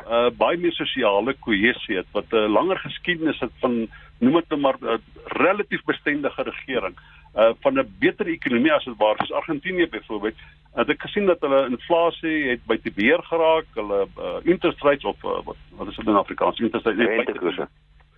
uh baie meer sosiale kohesie het wat 'n uh, langer geskiedenis het van noem dit nou maar 'n uh, relatief bestendige regering uh van 'n beter ekonomie as dit waar soos Argentinië byvoorbeeld het ek gesien dat hulle inflasie het by te beheer geraak. Hulle uh, interest rates of uh, wat wat is dit in Afrikaans? Interest rates rentekoerse.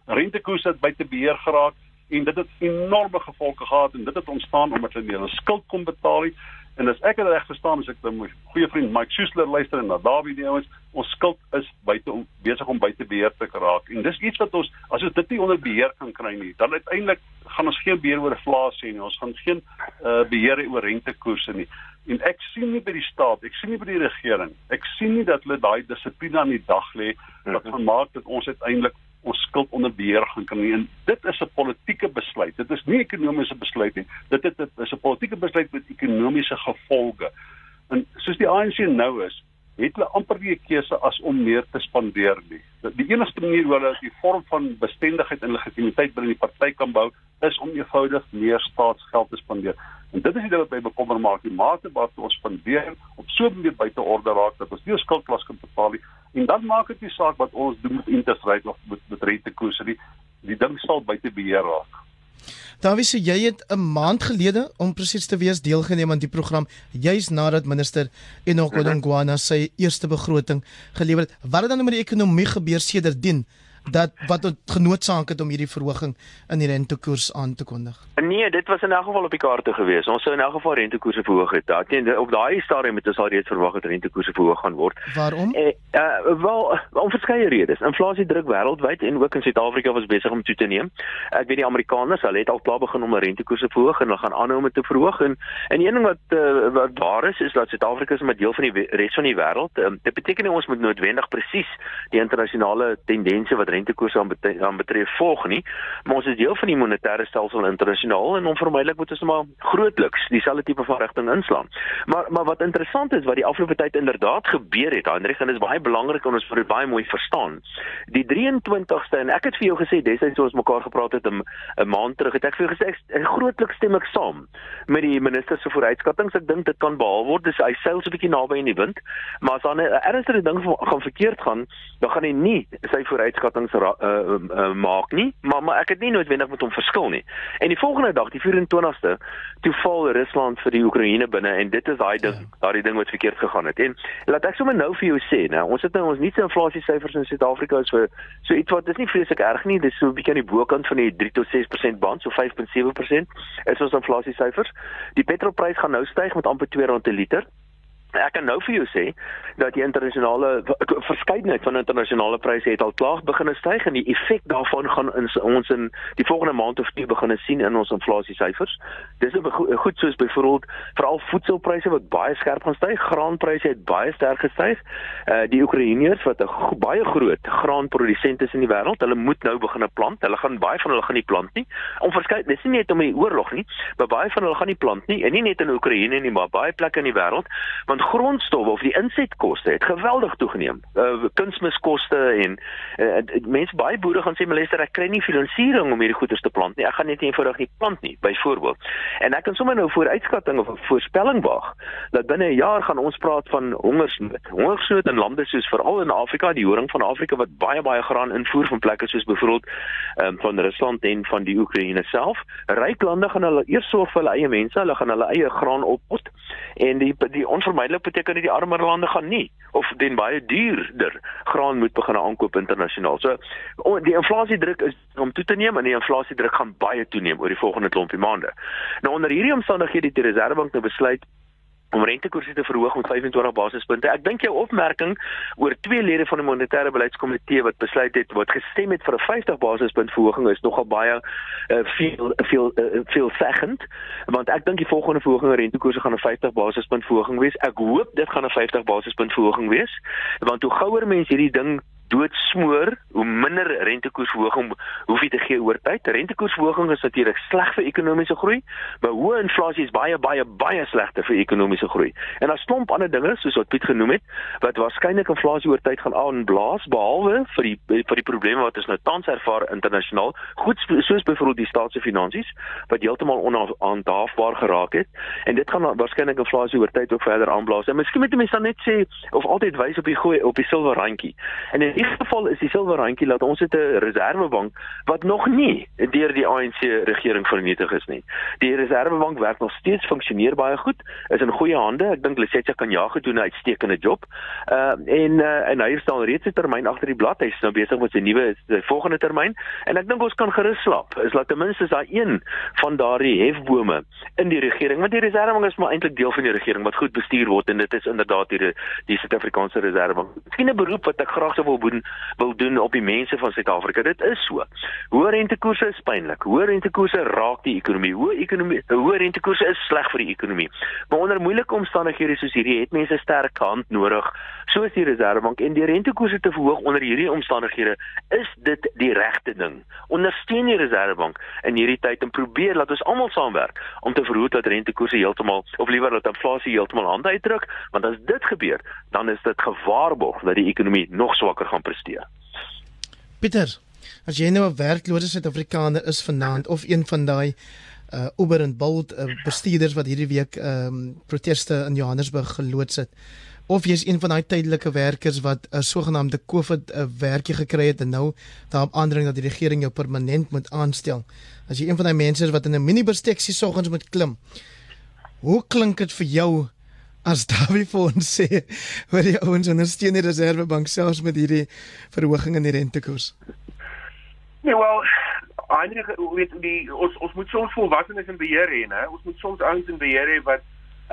Rentekoerse het by te beheer geraak en dit het enorme gevolge gehad en dit het ontstaan omdat hulle nie hulle skuld kon betaal nie En as ek reg verstaan, as ek dan my goeie vriend Mike Schuessler luister en na Dawie die ouens, ons skuld is buite om besig om buite beheer te geraak. En dis iets wat ons as ons dit nie onder beheer kan kry nie, dan uiteindelik gaan ons geen beheer oor inflasie nie. Ons gaan geen uh, beheer oor rentekoerse nie. En ek sien nie by die staat, ek sien nie by die regering, ek sien nie dat hulle daai dissipline aan die dag lê wat mhm. gemaak dat ons uiteindelik ons skuld onder beheer gaan kan neem. Dit is 'n politieke besluit. Dit is nie 'n ekonomiese besluit nie. Dit het, dit is 'n politieke besluit met ekonomiese gevolge. En soos die ANC nou is, het hulle amper nie 'n keuse as om meer te spandeer nie. Die enigste manier hoe hulle die vorm van bestendigheid en legitimiteit binne die party kan bou, is om eenvoudig meer staatsgeld te spandeer. En dit is die ding wat my bekommer maak, die mate wat ons spandeer op so 'n manier buite orde raak dat ons nie ons skuldklas kan betaal nie. En dan maak dit nie saak wat ons doen met interest rate of met, met rentekoerse nie. Die ding sal buite beheer raak. Dawie, so jy het 'n maand gelede om presies te wees deelgeneem aan die program juis nadat minister Enoch Godongwana sy eerste begroting gelewer het. Wat het dan met die ekonomie gebeur sedertdien? Dat wat het genootsaak het om hierdie verhoging in die rentekoers aan te kondig? Nee, dit was in elk geval op die kaarte gewees. Ons sou in elk geval rentekoerse verhoog het. Daar teen op daai stadium het ons al reeds verwag dat rentekoerse verhoog gaan word. Waarom? Eh, uh, wel om verskeie redes. Inflasie druk wêreldwyd en ook in Suid-Afrika was besig om toe te neem. Ek weet die Amerikaners, hulle het al klaar begin om rentekoerse verhoog en hulle gaan aanhou om te verhoog en en een ding wat uh, wat waar is is dat Suid-Afrika is 'n deel van die res van die wêreld. Um, dit beteken nie ons moet noodwendig presies die internasionale tendense wat rentekoerse aan, betref, aan betref volg nie, maar ons is deel van die monetêre stelsel internasionaal en onvermydelik moet ons maar grootliks dieselfde tipe van rigting inslaan. Maar maar wat interessant is wat die afgelope tyd inderdaad gebeur het, Hendrik, en dit is baie belangrik om ons vir dit baie mooi verstaan. Die 23ste en ek het vir jou gesê destyds toe ons mekaar gepraat het 'n maand terug, het ek vir jou gesê ek grootliks stem ek saam met die minister se vooruitskattinge. Ek dink dit kan behaal word. Dis hy seil so 'n bietjie naby in die wind, maar as dan 'n ernstige ding gaan verkeerd gaan, dan gaan hy nie sy vooruitskattinge uh, uh, uh, maak nie, maar maar ek het nie noodwendig met hom verskil nie. En die volgende dag, die 24ste, toe val Rusland vir die Oekraïne binne en dit is daai ding, ja. daai ding wat verkeerd gegaan het. En laat ek sommer nou vir jou sê, nou, ons het nou ons nuutste inflasie syfers in Suid-Afrika is vir so iets wat dis nie vreeslik erg nie, dis so 'n bietjie aan die bokant van die 3 tot 6% band, so 5.7% is ons inflasie syfers. Die petrolprys gaan nou styg met amper R2 per liter Ek kan nou vir jou sê dat die internasionale verskeidenheid van internasionale pryse het al klaar begin styg en die effek daarvan gaan in ons in die volgende maand of twee begin sien in ons inflasie syfers. Dis goed soos byvoorbeeld veral voedselpryse wat baie skerp gaan styg, graanpryse het baie sterk gestyg. Uh die Oekraïners wat 'n baie groot graanprodusent is in die wêreld, hulle moet nou begin plant. Hulle gaan baie van hulle gaan nie plant nie. Onverskeidenheid, dis nie net om die oorlog nie, maar baie van hulle gaan nie plant nie en nie net in Oekraïne nie, maar baie plekke in die wêreld want grondstowwe of die insetkoste het geweldig toegeneem. Uh kunsmiskoste en uh, mense baie boere gaan sê Melester ek kry nie finansiering om hierdie goederes te plant nie. Ek gaan net eenvoudig nie plant nie, byvoorbeeld. En ek kan sommer nou vooruitskatting of 'n voorspelling waag dat binne 'n jaar gaan ons praat van hongersnood. Hongersnood in lande soos veral in Afrika, die horing van Afrika wat baie baie graan invoer van plekke soos byvoorbeeld um, van Rusland en van die Oekraïne self. Ryk lande gaan hulle eers sorg vir hulle eie mense, hulle gaan hulle eie graan oppot en die die onvermydelik beteken dat die armer lande gaan nie of den baie duurder graan moet begin aankoop internasionaal. So die inflasiedruk is om toe te neem en die inflasiedruk gaan baie toeneem oor die volgende klompie maande. Nou onder hierdie omstandighede het die Reserwebank nou besluit om rentekoerse te verhoog met 25 basispunte. Ek dink jou opmerking oor twee lede van die monetêre beleidskomitee wat besluit het wat gestem het vir 'n 50 basispunt verhoging is nogal baie uh, veel veel uh, veel seggend want ek dink die volgende verhoging in rentekoerse gaan 'n 50 basispunt verhoging wees. Ek hoop dit gaan 'n 50 basispunt verhoging wees want hoe gouer mense hierdie ding doodsmoor, hoe minder rentekoersverhoging hoef jy te gee oor tyd. Rentekoersverhoging is natuurlik sleg vir ekonomiese groei, maar hoë inflasie is baie baie baie slegter vir ekonomiese groei. En daar's klomp ander dinge soos wat Piet genoem het wat waarskynlik inflasie oor tyd gaan aanblaas behalwe vir die vir die probleme wat ons nou tans ervaar internasionaal, goed soos byvoorbeeld die staatse finansies wat heeltemal onaandaafbaar geraak het en dit gaan waarskynlik inflasie oor tyd ook verder aanblaas. En miskien moet mense dan net sê of altyd wys op die goeie op die silwer randjie. En in hierdie geval is die silwer randjie dat ons het 'n reservebank wat nog nie deur die ANC regering vernietig is nie. Die reservebank werk nog steeds funksioneer baie goed, is in goeie hande. Ek dink Lesetja kan ja gedoen 'n uitstekende job. Uh en uh, en hy staan reeds 'n termyn agter die blad. Hy's nou besig met sy nuwe volgende termyn en ek dink ons kan gerus slaap. Is laat ten minste daar een van daardie hefbome in die regering, want die reservebank is maar eintlik deel van die regering wat goed bestuur word en dit is inderdaad die die Suid-Afrikaanse reservebank. Miskien 'n beroep wat ek graag sou wil doen wil doen op die mense van Suid-Afrika. Dit is so. Hoë rentekoerse is pynlik. Hoë rentekoerse raak die ekonomie. Hoë ekonomie, hoë rentekoerse is sleg vir die ekonomie. Maar onder moeilike omstandighede soos hierdie het mense sterk hand nodig, soos die Reserwebank en die rentekoerse te verhoog onder hierdie omstandighede is dit die regte ding. Ondersteun die Reserwebank in hierdie tyd en probeer laat ons almal saamwerk om te verhoed dat rentekoerse heeltemal of liewer dat inflasie heeltemal aan uitdruk, want as dit gebeur, dan is dit gewaarborg dat die ekonomie nog swakker gaan presteer. Pieter, as jy nou 'n werklose Suid-Afrikaner is vanaand of een van daai uh Uber en Bolt uh, bestuurders wat hierdie week ehm um, proteste in Johannesburg geloods het of jy's een van daai tydelike werkers wat 'n sogenaamde COVID uh, werkie gekry het en nou daarop aandring dat die regering jou permanent moet aanstel. As jy een van daai mense is wat in 'n minibus taxi soggens moet klim. Hoe klink dit vir jou as Dawie vir ons sê oor die ouens ondersteun die Reserwebank selfs met hierdie verhoging in die rentekoers. Nee, wel, eintlik weet die ons ons moet soms volwassenes in beheer hê, né? Ons moet soms ouens in beheer hê wat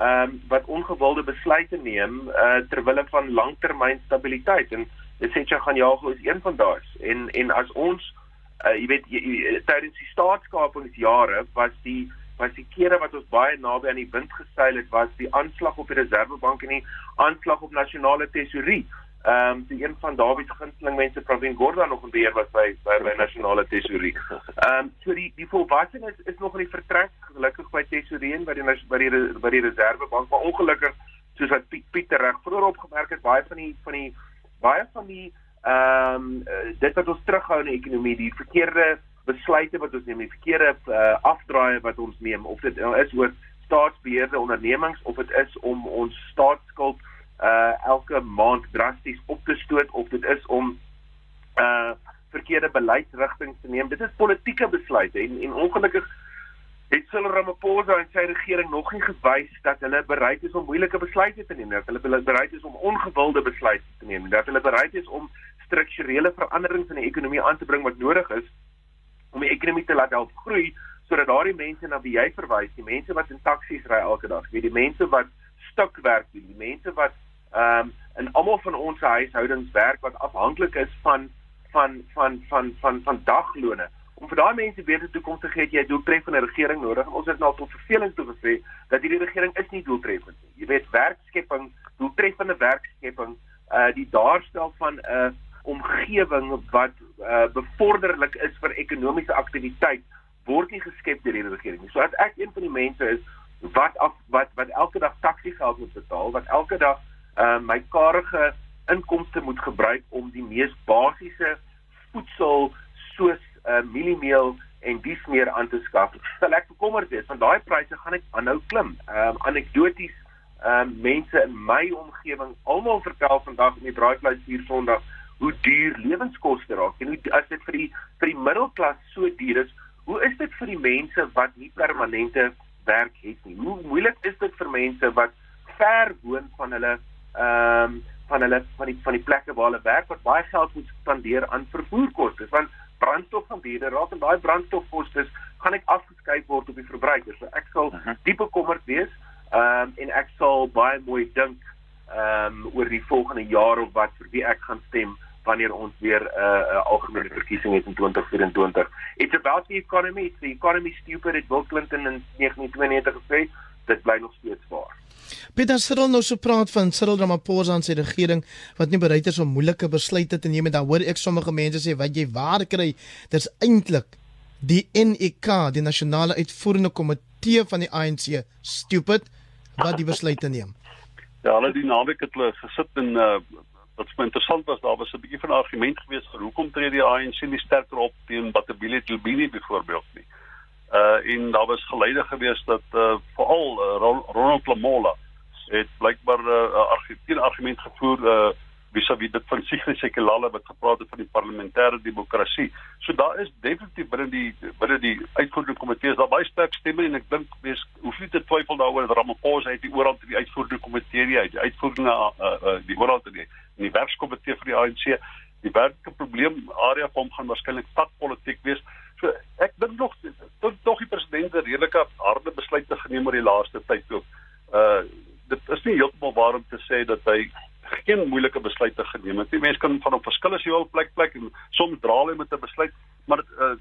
ehm um, wat ongewilde besluite neem uh ter wille van langtermyn stabiliteit en dit sê jy gaan jaag is een van daai en en as ons uh jy weet tydens die staatskapingsjare was die was die kere wat ons baie naby aan die wind gestyl het was die aanslag op die Reservebank en die aanslag op nasionale tesorie. Ehm um, die een van Dawie se gunsteling mense Pravin Gordhan nog in beheer was by by, by nasionale tesorie. Ehm um, so die die volwassenes is, is nog in die vertrek gelukkig by tesorie en by die by die by die Reservebank maar ongelukkig soos wat Piet Pieter reg vroeër opgemerk het baie van die van die baie van die ehm um, dit wat ons terughou in die ekonomie die verkeerde besluite wat ons neem, die verkeerde uh, afdraaie wat ons neem of dit nou is oor staatsbeheerde ondernemings of dit is om ons staatsskuld uh elke maand drasties op te stoot of dit is om uh verkeerde beleidsrigtinge te neem. Dit is politieke besluite en en ongelukkig het Cyril Ramaphosa en sy regering nog nie gewys dat hulle bereid is om moeilike besluite te neem, dat hulle bereid is om ongewilde besluite te neem, dat hulle bereid is om strukturele veranderings in die ekonomie aan te bring wat nodig is om die ekonomie te laat help groei sodat daardie mense na wie jy verwys, die mense wat in taksies ry elke dag, weet die mense wat stukwerk doen, die mense wat ehm um, in almal van ons huishoudings werk wat afhanklik is van van van van van van daglone. Om vir daai mense beter toekoms te gee, jy 'n doeltreffende regering nodig. Ons het nou tot verveling toe gesê dat hierdie regering is nie doeltreffend nie. Jy weet werkskepping, doeltreffende werkskepping, uh die daarstel van 'n uh, omgewing wat uh, bevorderlik is vir ekonomiese aktiwiteit word nie geskep deur die regering nie. So as ek een van die mense is wat af, wat wat elke dag taxi geld moet betaal, wat elke dag uh, my karige inkomste moet gebruik om die mees basiese voedsel soos uh, mieliemeel en dies meer aan te skaf. Sal ek bekommerd wees want daai pryse gaan net aanhou klim. Ehm um, anekdoties ehm um, mense in my omgewing almal vertel vandag in die braaivleis hier Sondag hoe duur lewenskoste raak en hoe as dit vir die vir die middelklas so duur is, hoe is dit vir die mense wat nie permanente werk het nie? Hoe moeilik is dit vir mense wat ver woon van hulle ehm um, van hulle van die van die plekke waar hulle werk wat baie geld moet spandeer aan vervoerkoste want brandstof gaan duurder raak en daai brandstofkoste gaan ek afgeskryf word op die verbruiker. So ek sal mhm. diep bekommerd wees ehm um, en ek sal baie mooi dink ehm um, oor die volgende jaar of wat vir wie ek gaan stem wanneer ons weer 'n uh, uh, algemene verkiesing het in 2024. It's about the economy. It's the economy stupid. It Bill Clinton in 1992 gesê, dit bly nog steeds waar. Peter Cyril nou so praat van Cyril Ramaphosa en sy regering wat nie bereid is om moeilike besluite te neem en dan hoor ek sommige mense sê wat jy waar kry dis eintlik die NEK die nasionale uitvoerende komitee van die ANC stupid wat die besluite neem. Ja, hulle die naweek het hulle gesit en uh, wat vir my interessant was, daar was 'n bietjie van 'n argument gewees vir hoekom tree die ANC nie sterker op teen Batabile Tubini byvoorbeeld nie. Uh en daar was geleide gewees dat uh veral uh, Ronald Lamola het blykbaar 'n uh, argument argument gevoer uh vis-à-vis dit van Sigrid Sekelala wat gepraat het van die parlementêre demokrasie. So daar is definitief binne die binne die uitvoerende komitee is daar baie sterk stemme en ek dink wees hoef nie te twyfel daaroor dat Ramaphosa uit die oorhand in die uitvoerende komitee uit die uitvoerende uh, uh die oorhand in die in die werkskomitee vir die ANC. Die werklike probleem area van hom gaan waarskynlik takpolitiek wees. So ek dink nog tot tog die president het redelike harde besluite geneem oor die laaste tyd ook. Uh dit is nie heeltemal waar om te sê dat hy geen moeilike besluite geneem het. Die mense kan van op verskillende heel plek plek en soms dra hulle met 'n besluit, maar uh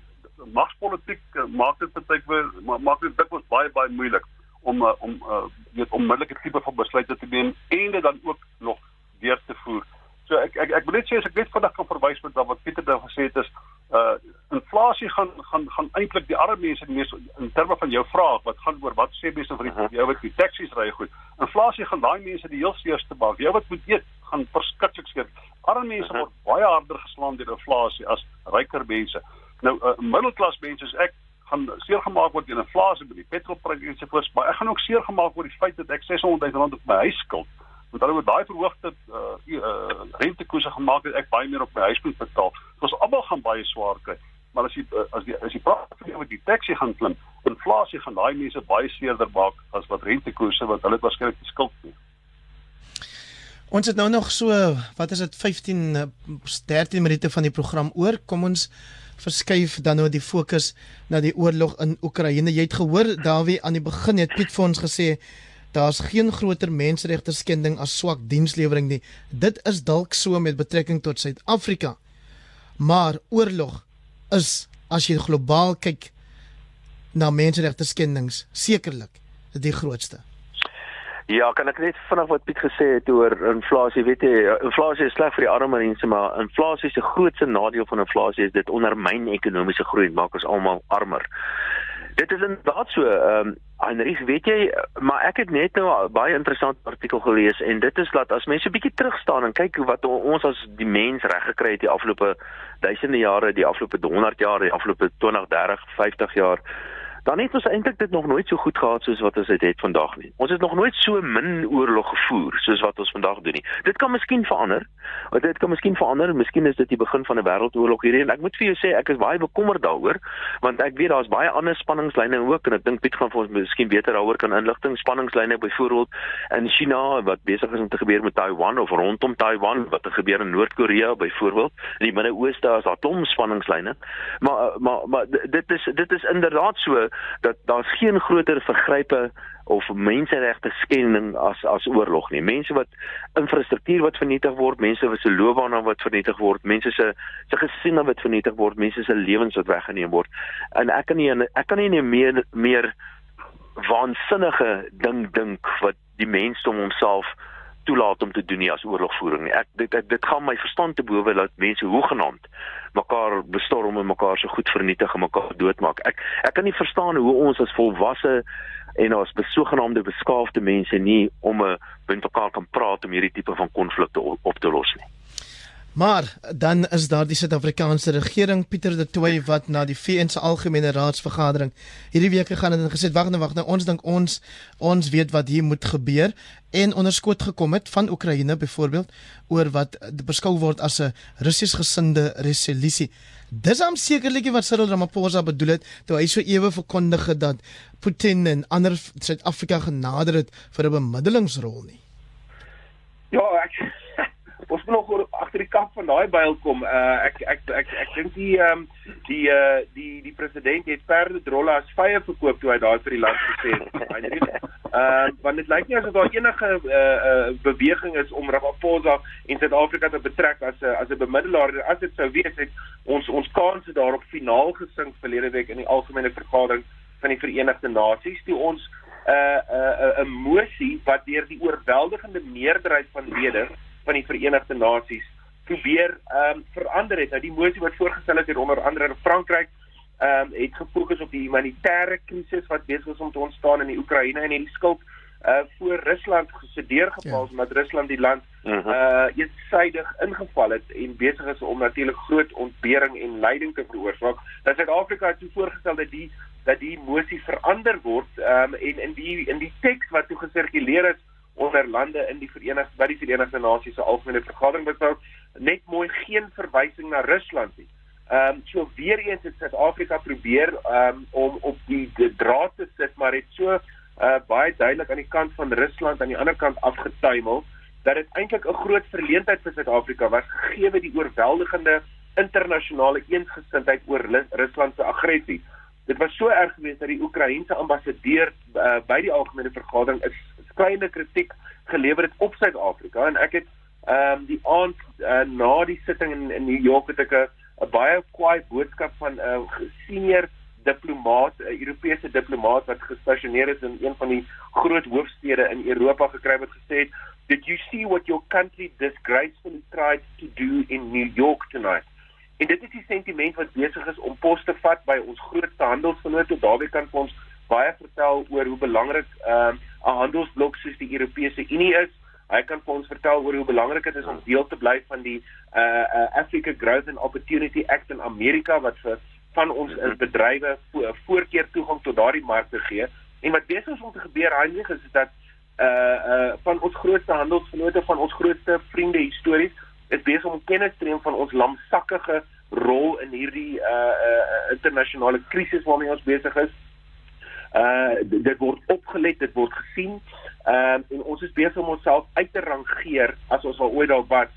magspolitiek uh, maak dit baie keer maak dit dikwels baie baie moeilik om uh, om uh weet onmiddellike tipe van besluite te neem en dit dan ook nog deur te voer. So ek ek ek wil net sê as ek net vinnig kan verwys met wat Pieter dan gesê het is uh inflasie gaan gaan gaan eintlik die arme mense die mees in terme van jou vraag wat gaan oor wat sê mense vir die -huh. jou wat die taksies ry goed. Inflasie gaan daai mense die heel seerste maak. Jou wat moet eet gaan verskriklik skeer. Arme mense -huh. word baie harder geslaan deur inflasie as ryker mense. Nou uh, middelklas mense is ek gaan seer gemaak word deur inflasie by die petrolpryse ensovoorts, maar ek gaan ook seer gemaak word die feit dat ek 600 000 rand op my huis skuld met hulle met daai verhoogde uh, uh, rentekoerse gemaak het ek baie meer op my huis moet betaal. Ons almal gaan baie swaar kry. Maar as jy uh, as die as jy praat oor die taxi gaan klim, inflasie gaan daai mense baie seerder maak as wat rentekoerse wat hulle waarskynlik die skuld het. Ons het nou nog so, wat is dit 15 13 minute van die program oor. Kom ons verskuif dan nou die fokus na die oorlog in Oekraïne. Jy het gehoor Dawie aan die begin het Piet vir ons gesê daar's geen groter menseregte skending as swak dienslewering nie. Dit is dalk so met betrekking tot Suid-Afrika. Maar oorlog is as jy globaal kyk na menseregte skendings sekerlik die grootste. Ja, kan ek net vanaand wat Piet gesê het oor inflasie, weet jy, inflasie is sleg vir die arme mense, maar inflasie se grootste nadeel van inflasie is dit ondermyn ekonomiese groei en maak ons almal armer. Dit is inderdaad so, ehm um, Heinrich, weet jy, maar ek het net nou 'n baie interessante artikel gelees en dit is dat as mense 'n bietjie terug staan en kyk wat ons as die mens reg gekry het die afgelope duisende jare, die afgelope 100 jaar, die afgelope 20, 30, 50 jaar, dan het ons eintlik dit nog nooit so goed gehad soos wat ons dit het vandag nie. Ons het nog nooit so min oorlog gevoer soos wat ons vandag doen nie. Dit kan miskien verander. Dit kan miskien verander. Miskien is dit die begin van 'n wêreldoorlog hierdie en ek moet vir jou sê ek is baie bekommerd daaroor want ek weet daar's baie ander spanningslyne ook en ek dink Piet gaan vir ons miskien beter daaroor kan inligting spanningslyne byvoorbeeld in China wat besig is om te gebeur met Taiwan of rondom Taiwan wat er gebeur in Noord-Korea byvoorbeeld. In die Midde-Ooste is daar klomp spanningslyne. Maar maar maar dit is dit is inderdaad so dat daar's geen groter vergrype of menseregte skending as as oorlog nie. Mense wat infrastruktuur wat vernietig word, mense wat se loopbane wat vernietig word, mense se se gesinne wat vernietig word, mense se lewens wat weggeneem word. En ek kan nie ek kan nie meer meer waansinnige ding dink wat die mensdom homself toelaat om te doen nie as oorlogvoering nie. Ek dit ek, dit gaan my verstand te bowe dat mense hoegenaamd mekaar bestorm en mekaar so goed vernietig en mekaar doodmaak. Ek ek kan nie verstaan hoe ons as volwasse en as besogenaamde beskaafde mense nie om 'n met mekaar kan praat om hierdie tipe van konflikte op, op te los nie. Maar dan is daar die Suid-Afrikaanse regering Pieter de Tooy wat na die VN se algemene raadsvergadering hierdie week gegaan het en gesê wag nou wag nou ons dink ons ons weet wat hier moet gebeur en onderskoot gekom het van Oekraïne byvoorbeeld oor wat beskou word as 'n Russies gesinde resolusie. Dis am sekerlik wat Cyril Ramaphosa bedoel het toe hy so ewe verkondig het dat Putin en ander Suid-Afrika genader het vir 'n bemiddelingsrol nie. Ja, kap van daai byl kom. Uh ek ek ek ek, ek dink die ehm um, die uh die die president het perde drolle as vye verkoop toe hy daar vir die land gesê het. Uh want dit lyk nie asof daar enige uh uh beweging is om Ramaphosa en Suid-Afrika te betrek as 'n as 'n bemiddelaar. As dit sou wees het ons ons kanse daarop finaal gesink verlede week in die algemene vergadering van die Verenigde Nasies toe ons 'n uh, 'n uh, 'n uh, mosie wat deur die oorweldigende meerderheid van lede van die Verenigde Nasies probeer ehm um, verander het. Nou die motie wat voorgestel is onder andere in Frankryk ehm um, het gefokus op die humanitêre krisis wat besig is om te ontstaan in die Oekraïne en hierdie skuld uh voor Rusland gesedeer gepaal ja. omdat Rusland die land uh eensaidig ingeval het en besig is om natuurlik groot ontbering en lyding te veroorsaak. Dat Suid-Afrika het toe voorgestel dat die dat die motie verander word ehm um, en in die in die teks wat toe gesirkuleer is onder lande in die Verenigde by die Verenigde Nasies se algemene vergadering besou net mooi geen verwysing na Rusland nie. Ehm um, so weer eens het Suid-Afrika probeer um, om op die, die draad te sit maar het so uh, baie duidelik aan die kant van Rusland aan die ander kant afgetuimel dat dit eintlik 'n groot verleentheid vir Suid-Afrika was gegee die oorweldigende internasionale eensgesindheid oor Rusland se aggressie. Dit was so erg geweest dat die Oekraïense ambassadeur uh, by die algemene vergadering is kleine kritiek gelewer het op Suid-Afrika en ek het ehm um, die aand uh, na die sitting in, in New York het ek 'n baie kwaai boodskap van 'n uh, senior diplomaat, 'n uh, Europese diplomaat wat gestasioneer is in een van die groot hoofstede in Europa gekry wat gesê het, "Did you see what your country disgracefully tried to do in New York tonight?" En dit is die sentiment wat besig is om pos te vat by ons grootste handelsvennote. Daardie kan ons baie vertel oor hoe belangrik ehm uh, 'n handelsblok soos die Europese Unie is. Hy kan vir ons vertel oor hoe belangrik dit is om deel te bly van die uh, uh Africa Growth and Opportunity Act in Amerika wat vir van ons uh, bedrywe vo voorkeur toegang tot daardie markte gee. En wat besig is om te gebeur Heinrich is dat uh uh van ons grootste handelsvennote van ons grootste vriende histories is besig om kennis te neem van ons lamsakkige rol in hierdie uh uh internasionale krisis waarmee ons besig is uh dit word opgelet, dit word gesien. Ehm uh, en ons is besig om onsself uit te rangeer as ons al ooit daar was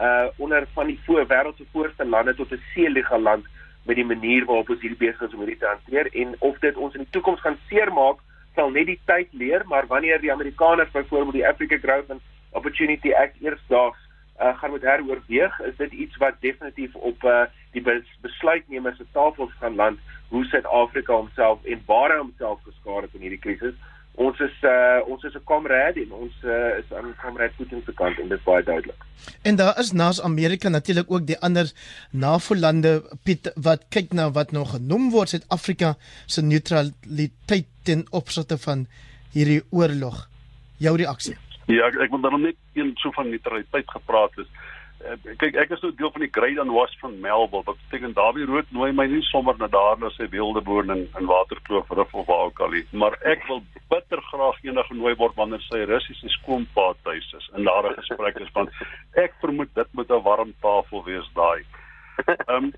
uh onder van die voor wêreld se voorste lande tot 'n seelige land met die manier waarop ons hierdie besig is om hierdie te hanteer en of dit ons in die toekoms gaan seermaak sal net die tyd leer maar wanneer die Amerikaners byvoorbeeld die Africa Growth and Opportunity Act eersdaags uh, gaan moet heroorweeg is dit iets wat definitief op uh, die besluitnemers se tafels gaan land hoe Suid-Afrika homself en waar hy homself geskaar het in hierdie krisis. Ons is uh ons is 'n kameraad en ons uh, is aan kameraad Putin se kant en dit is baie duidelik. En daar is naas Amerika natuurlik ook die ander NAVO-lande Piet wat kyk na wat nog genoem word Suid-Afrika se neutraliteit ten opsigte van hierdie oorlog. Jou reaksie? Ja, ek, ek wil dan net een so van neutraliteit gepraat het. Uh, kyk ek is nou deel van die Great and Wash van Melville wat beteken Dawie Rood nooi my nie sommer na daar na sy wilde boon in in Waterkloof rif of waar ook al nie maar ek wil bitter graag eendag genooi word wanneer sy Russiese skoonpa tuis is en daar 'n gesprek is want ek vermoed dit moet 'n warm tafel wees daai. Ehm um,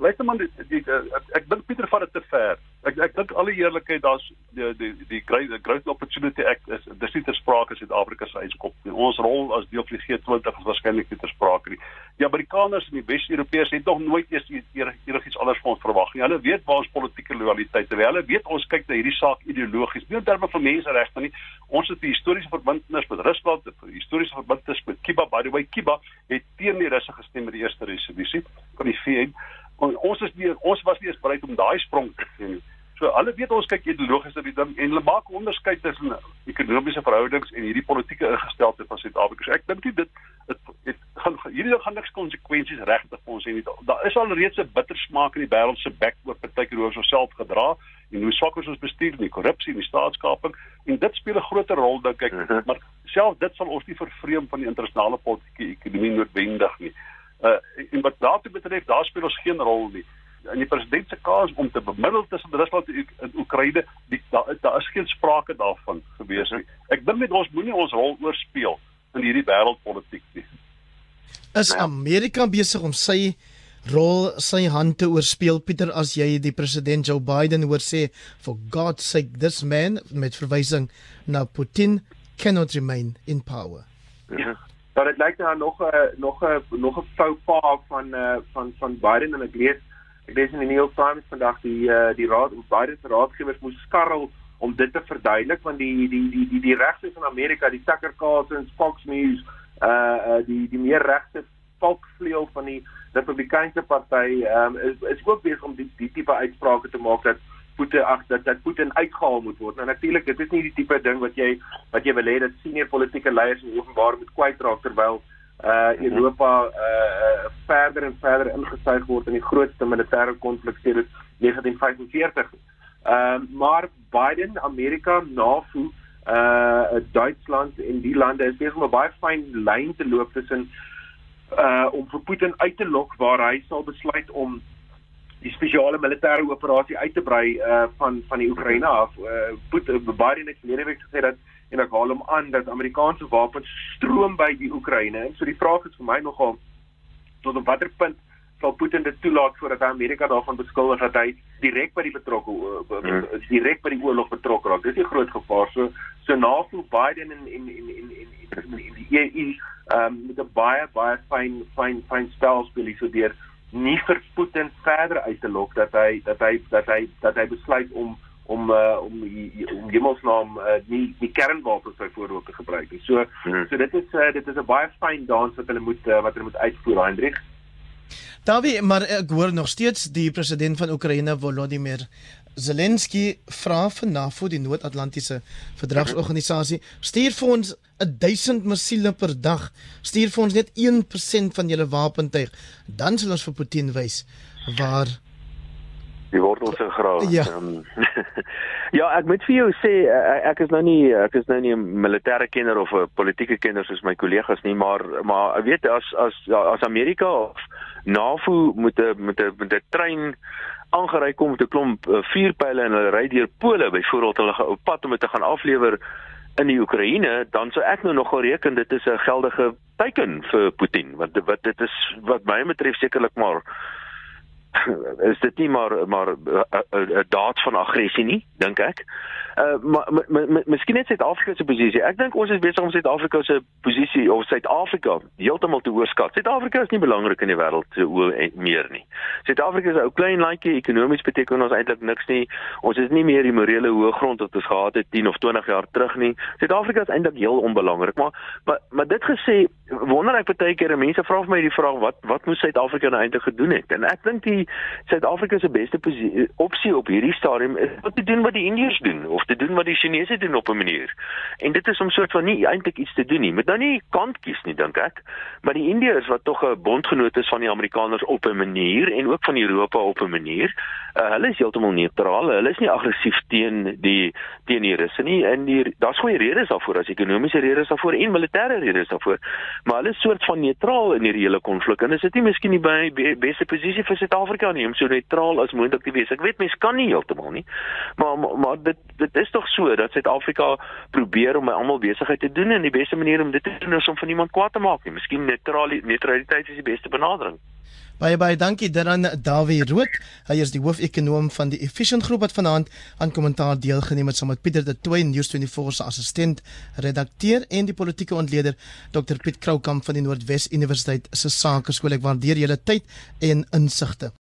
Luister man, die, die, die, ek dink Pieter vat dit te ver. Ek ek dink alle eerlikheid daar's die die die great great opportunity act is dis nie ter sprake Suid-Afrika se nie. Ons rol as deel van die G20 is waarskynlik nie ter sprake nie. Die Amerikaners en die Wes-Europeërs het nog nooit eers enigiets iets anders van ons verwag nie. Hulle weet waar ons politieke loyaliteit is. Hulle weet ons kyk na hierdie saak ideologies, nie in terme van menseregte nie. Ons het 'n historiese verbintenis met Rusland, 'n historiese verbintenis met Cuba. By the way, Cuba het teen die Russe gestem met die eerste resolusie van die VN. Ons is nie ons was nie eens bereid om daai sprong te neem nie. So hulle weet ons kyk ideologies op die ding en hulle maak onderskeid tussen ekonomiese verhoudings en hierdie politieke ingesteldheid van Suid-Afrika. So ek dink dit dit het gaan hierdie gaan niks konsekwensies regtig vir ons hê nie. Daar is al reeds 'n bitter smaak in die wêreld se bek oor partykeer hoe ons osself gedra en hoe swak ons bestuur en die korrupsie en die staatskaping en dit speel 'n groot rol dink ek. Mhm. Maar self dit sal ons nie vervreem van die internasionale politieke ekonomie noodwendig nie. Uh en wat daartoe betref, daar speel ons geen rol nie in die president se kaas om te bemiddel tussen Rusland en Oekraïne, daar daar is geen sprake daarvan gewees nie. Ek dink net ons moenie ons rol oorspeel in hierdie wêreldpolitiek nie. Is nou Amerika besig om sy rol sy hand te oorspeel Pieter as jy die president Joe Biden hoor sê for God sake this man met verwysing na Putin cannot remain in power. Ja. Maar dit lyk nou nog 'n nog 'n nog 'n fou pa van uh, van van Biden en ek lees Ek lees in die New York Times vandag die uh, die raad Biden se raadgewers moes skarrel om dit te verduidelik want die die die die die regte van Amerika, die Tucker Carlson, Fox News, uh uh die die meer regte volksvleuel van die Republikeinse party um, is is ook besig om die die tipe uitsprake te maak dat Putin ag dat dat Putin uitgehaal moet word. Nou natuurlik, dit is nie die tipe ding wat jy wat jy wil hê dat senior politieke leiers in openbaar moet kwytraak terwyl uh Europa uh verder en verder ingesuig word in die grootste militêre konflik sedert 1945. Ehm uh, maar Biden, Amerika, NAVO, uh Duitsland en die lande is besig om 'n baie fyn lyn te loop tussen uh om vir Putin uit te lok waar hy sal besluit om die spesiale militêre operasie uit te brei uh van van die Oekraïne af. Uh Putin Biden het verlede week gesê dat en ek haal hom aan dat Amerikaanse wapens stroom by die Oekraïne. So die vraag is vir my nogal tot op watter punt sal Putin dit toelaat voordat hy Amerika daarvan beskuldig dat hy direk by die betrokke hmm. direk by die oorlog betrokke raak. Dis 'n groot gevaar. So so NAVO Biden en en en en en in die EU ehm met 'n baie baie fyn fyn fyn spel speel hier so deur nie vir Putin verder uit te lok dat hy dat hy dat hy dat hy besluit om om uh, om om hemelsnaam uh, nie die kernwapens byvoorbeeld te gebruik nie. So hmm. so dit is uh, dit is 'n baie fyn dans wat hulle moet uh, wat hulle moet uitvoer, Hendrik. Dawie, maar ek hoor nog steeds die president van Oekraïne Volodymyr Zelensky vra vir NAVO die Noord-Atlantiese Verdragsorganisasie stuur vir ons 1000 missiele per dag. Stuur vir ons net 1% van julle wapentuig. Dan sal ons vir Putin wys waar die wortels in grawe. Ja. Um, ja, ek moet vir jou sê ek is nou nie ek is nou nie 'n militêre kenner of 'n politieke kenner soos my kollegas nie, maar maar ek weet as as as Amerika of NAVO moet 'n met 'n met 'n trein aangery kom met 'n klomp uh, vuurpyle en hulle ry deur Pole byvoorbeeld hulle gaan op pad om dit te gaan aflewer in die Oekraïne, dan sou ek nou nogal reken dit is 'n geldige teken vir Putin, want wat dit is wat my betref sekerlik maar is dit nie maar maar 'n daad van aggressie nie dink ek Uh, maar miskien net Suid-Afrika se posisie. Ek dink ons is besig om Suid-Afrika se posisie of Suid-Afrika heeltemal te oorskat. Suid-Afrika is nie belangrik in die wêreld se oë meer nie. Suid-Afrika is 'n ou klein landjie, ekonomies beteken ons eintlik niks nie. Ons is nie meer die morele hoëgrond wat ons gehad het 10 of 20 jaar terug nie. Suid-Afrika is eintlik heel onbelangrik, maar maar maar dit gesê, wonder ek baie keer mense vra vir my die vraag wat wat moet Suid-Afrika nou eintlik gedoen het? En ek dink die Suid-Afrika se beste opsie op hierdie stadium is om te doen wat die Indiërs doen of te doen wat die Chinese doen op 'n manier. En dit is om soort van nie eintlik iets te doen nie. Moet nou nie kant kies nie dink ek. Maar die Indiërs wat tog 'n bondgenoot is van die Amerikaners op 'n manier en ook van Europa op 'n manier, uh, hulle is heeltemal neutraal. Hulle is nie aggressief teen die teen die Russe nie. En die daar's goeie redes daarvoor, as ekonomiese redes daarvoor en militêre redes daarvoor. Maar hulle is soort van neutraal in hierdie hele konflik. En is dit nie miskien nie by be, beste posisie vir Suid-Afrika nie om so neutraal as moontlik te wees? Ek weet mense kan nie heeltemal nie. Maar maar, maar dit dit is tog so dat Suid-Afrika probeer om almal besigheid te doen en die beste manier om dit te doen is om van iemand kwaad te maak nie. Miskien neutraliteit is die beste benadering. Baie baie dankie daaraan Dawie Rood. Hy is die hoofekonoom van die Efficient Groep wat vanaand aan kommentaar deelgeneem het saam met Pieter de Tooy, News24 se assistent redakteur en die politieke ontleder Dr Piet Kroukamp van die Noordwes Universiteit se Sakeskool. Ek waardeer julle tyd en insigte.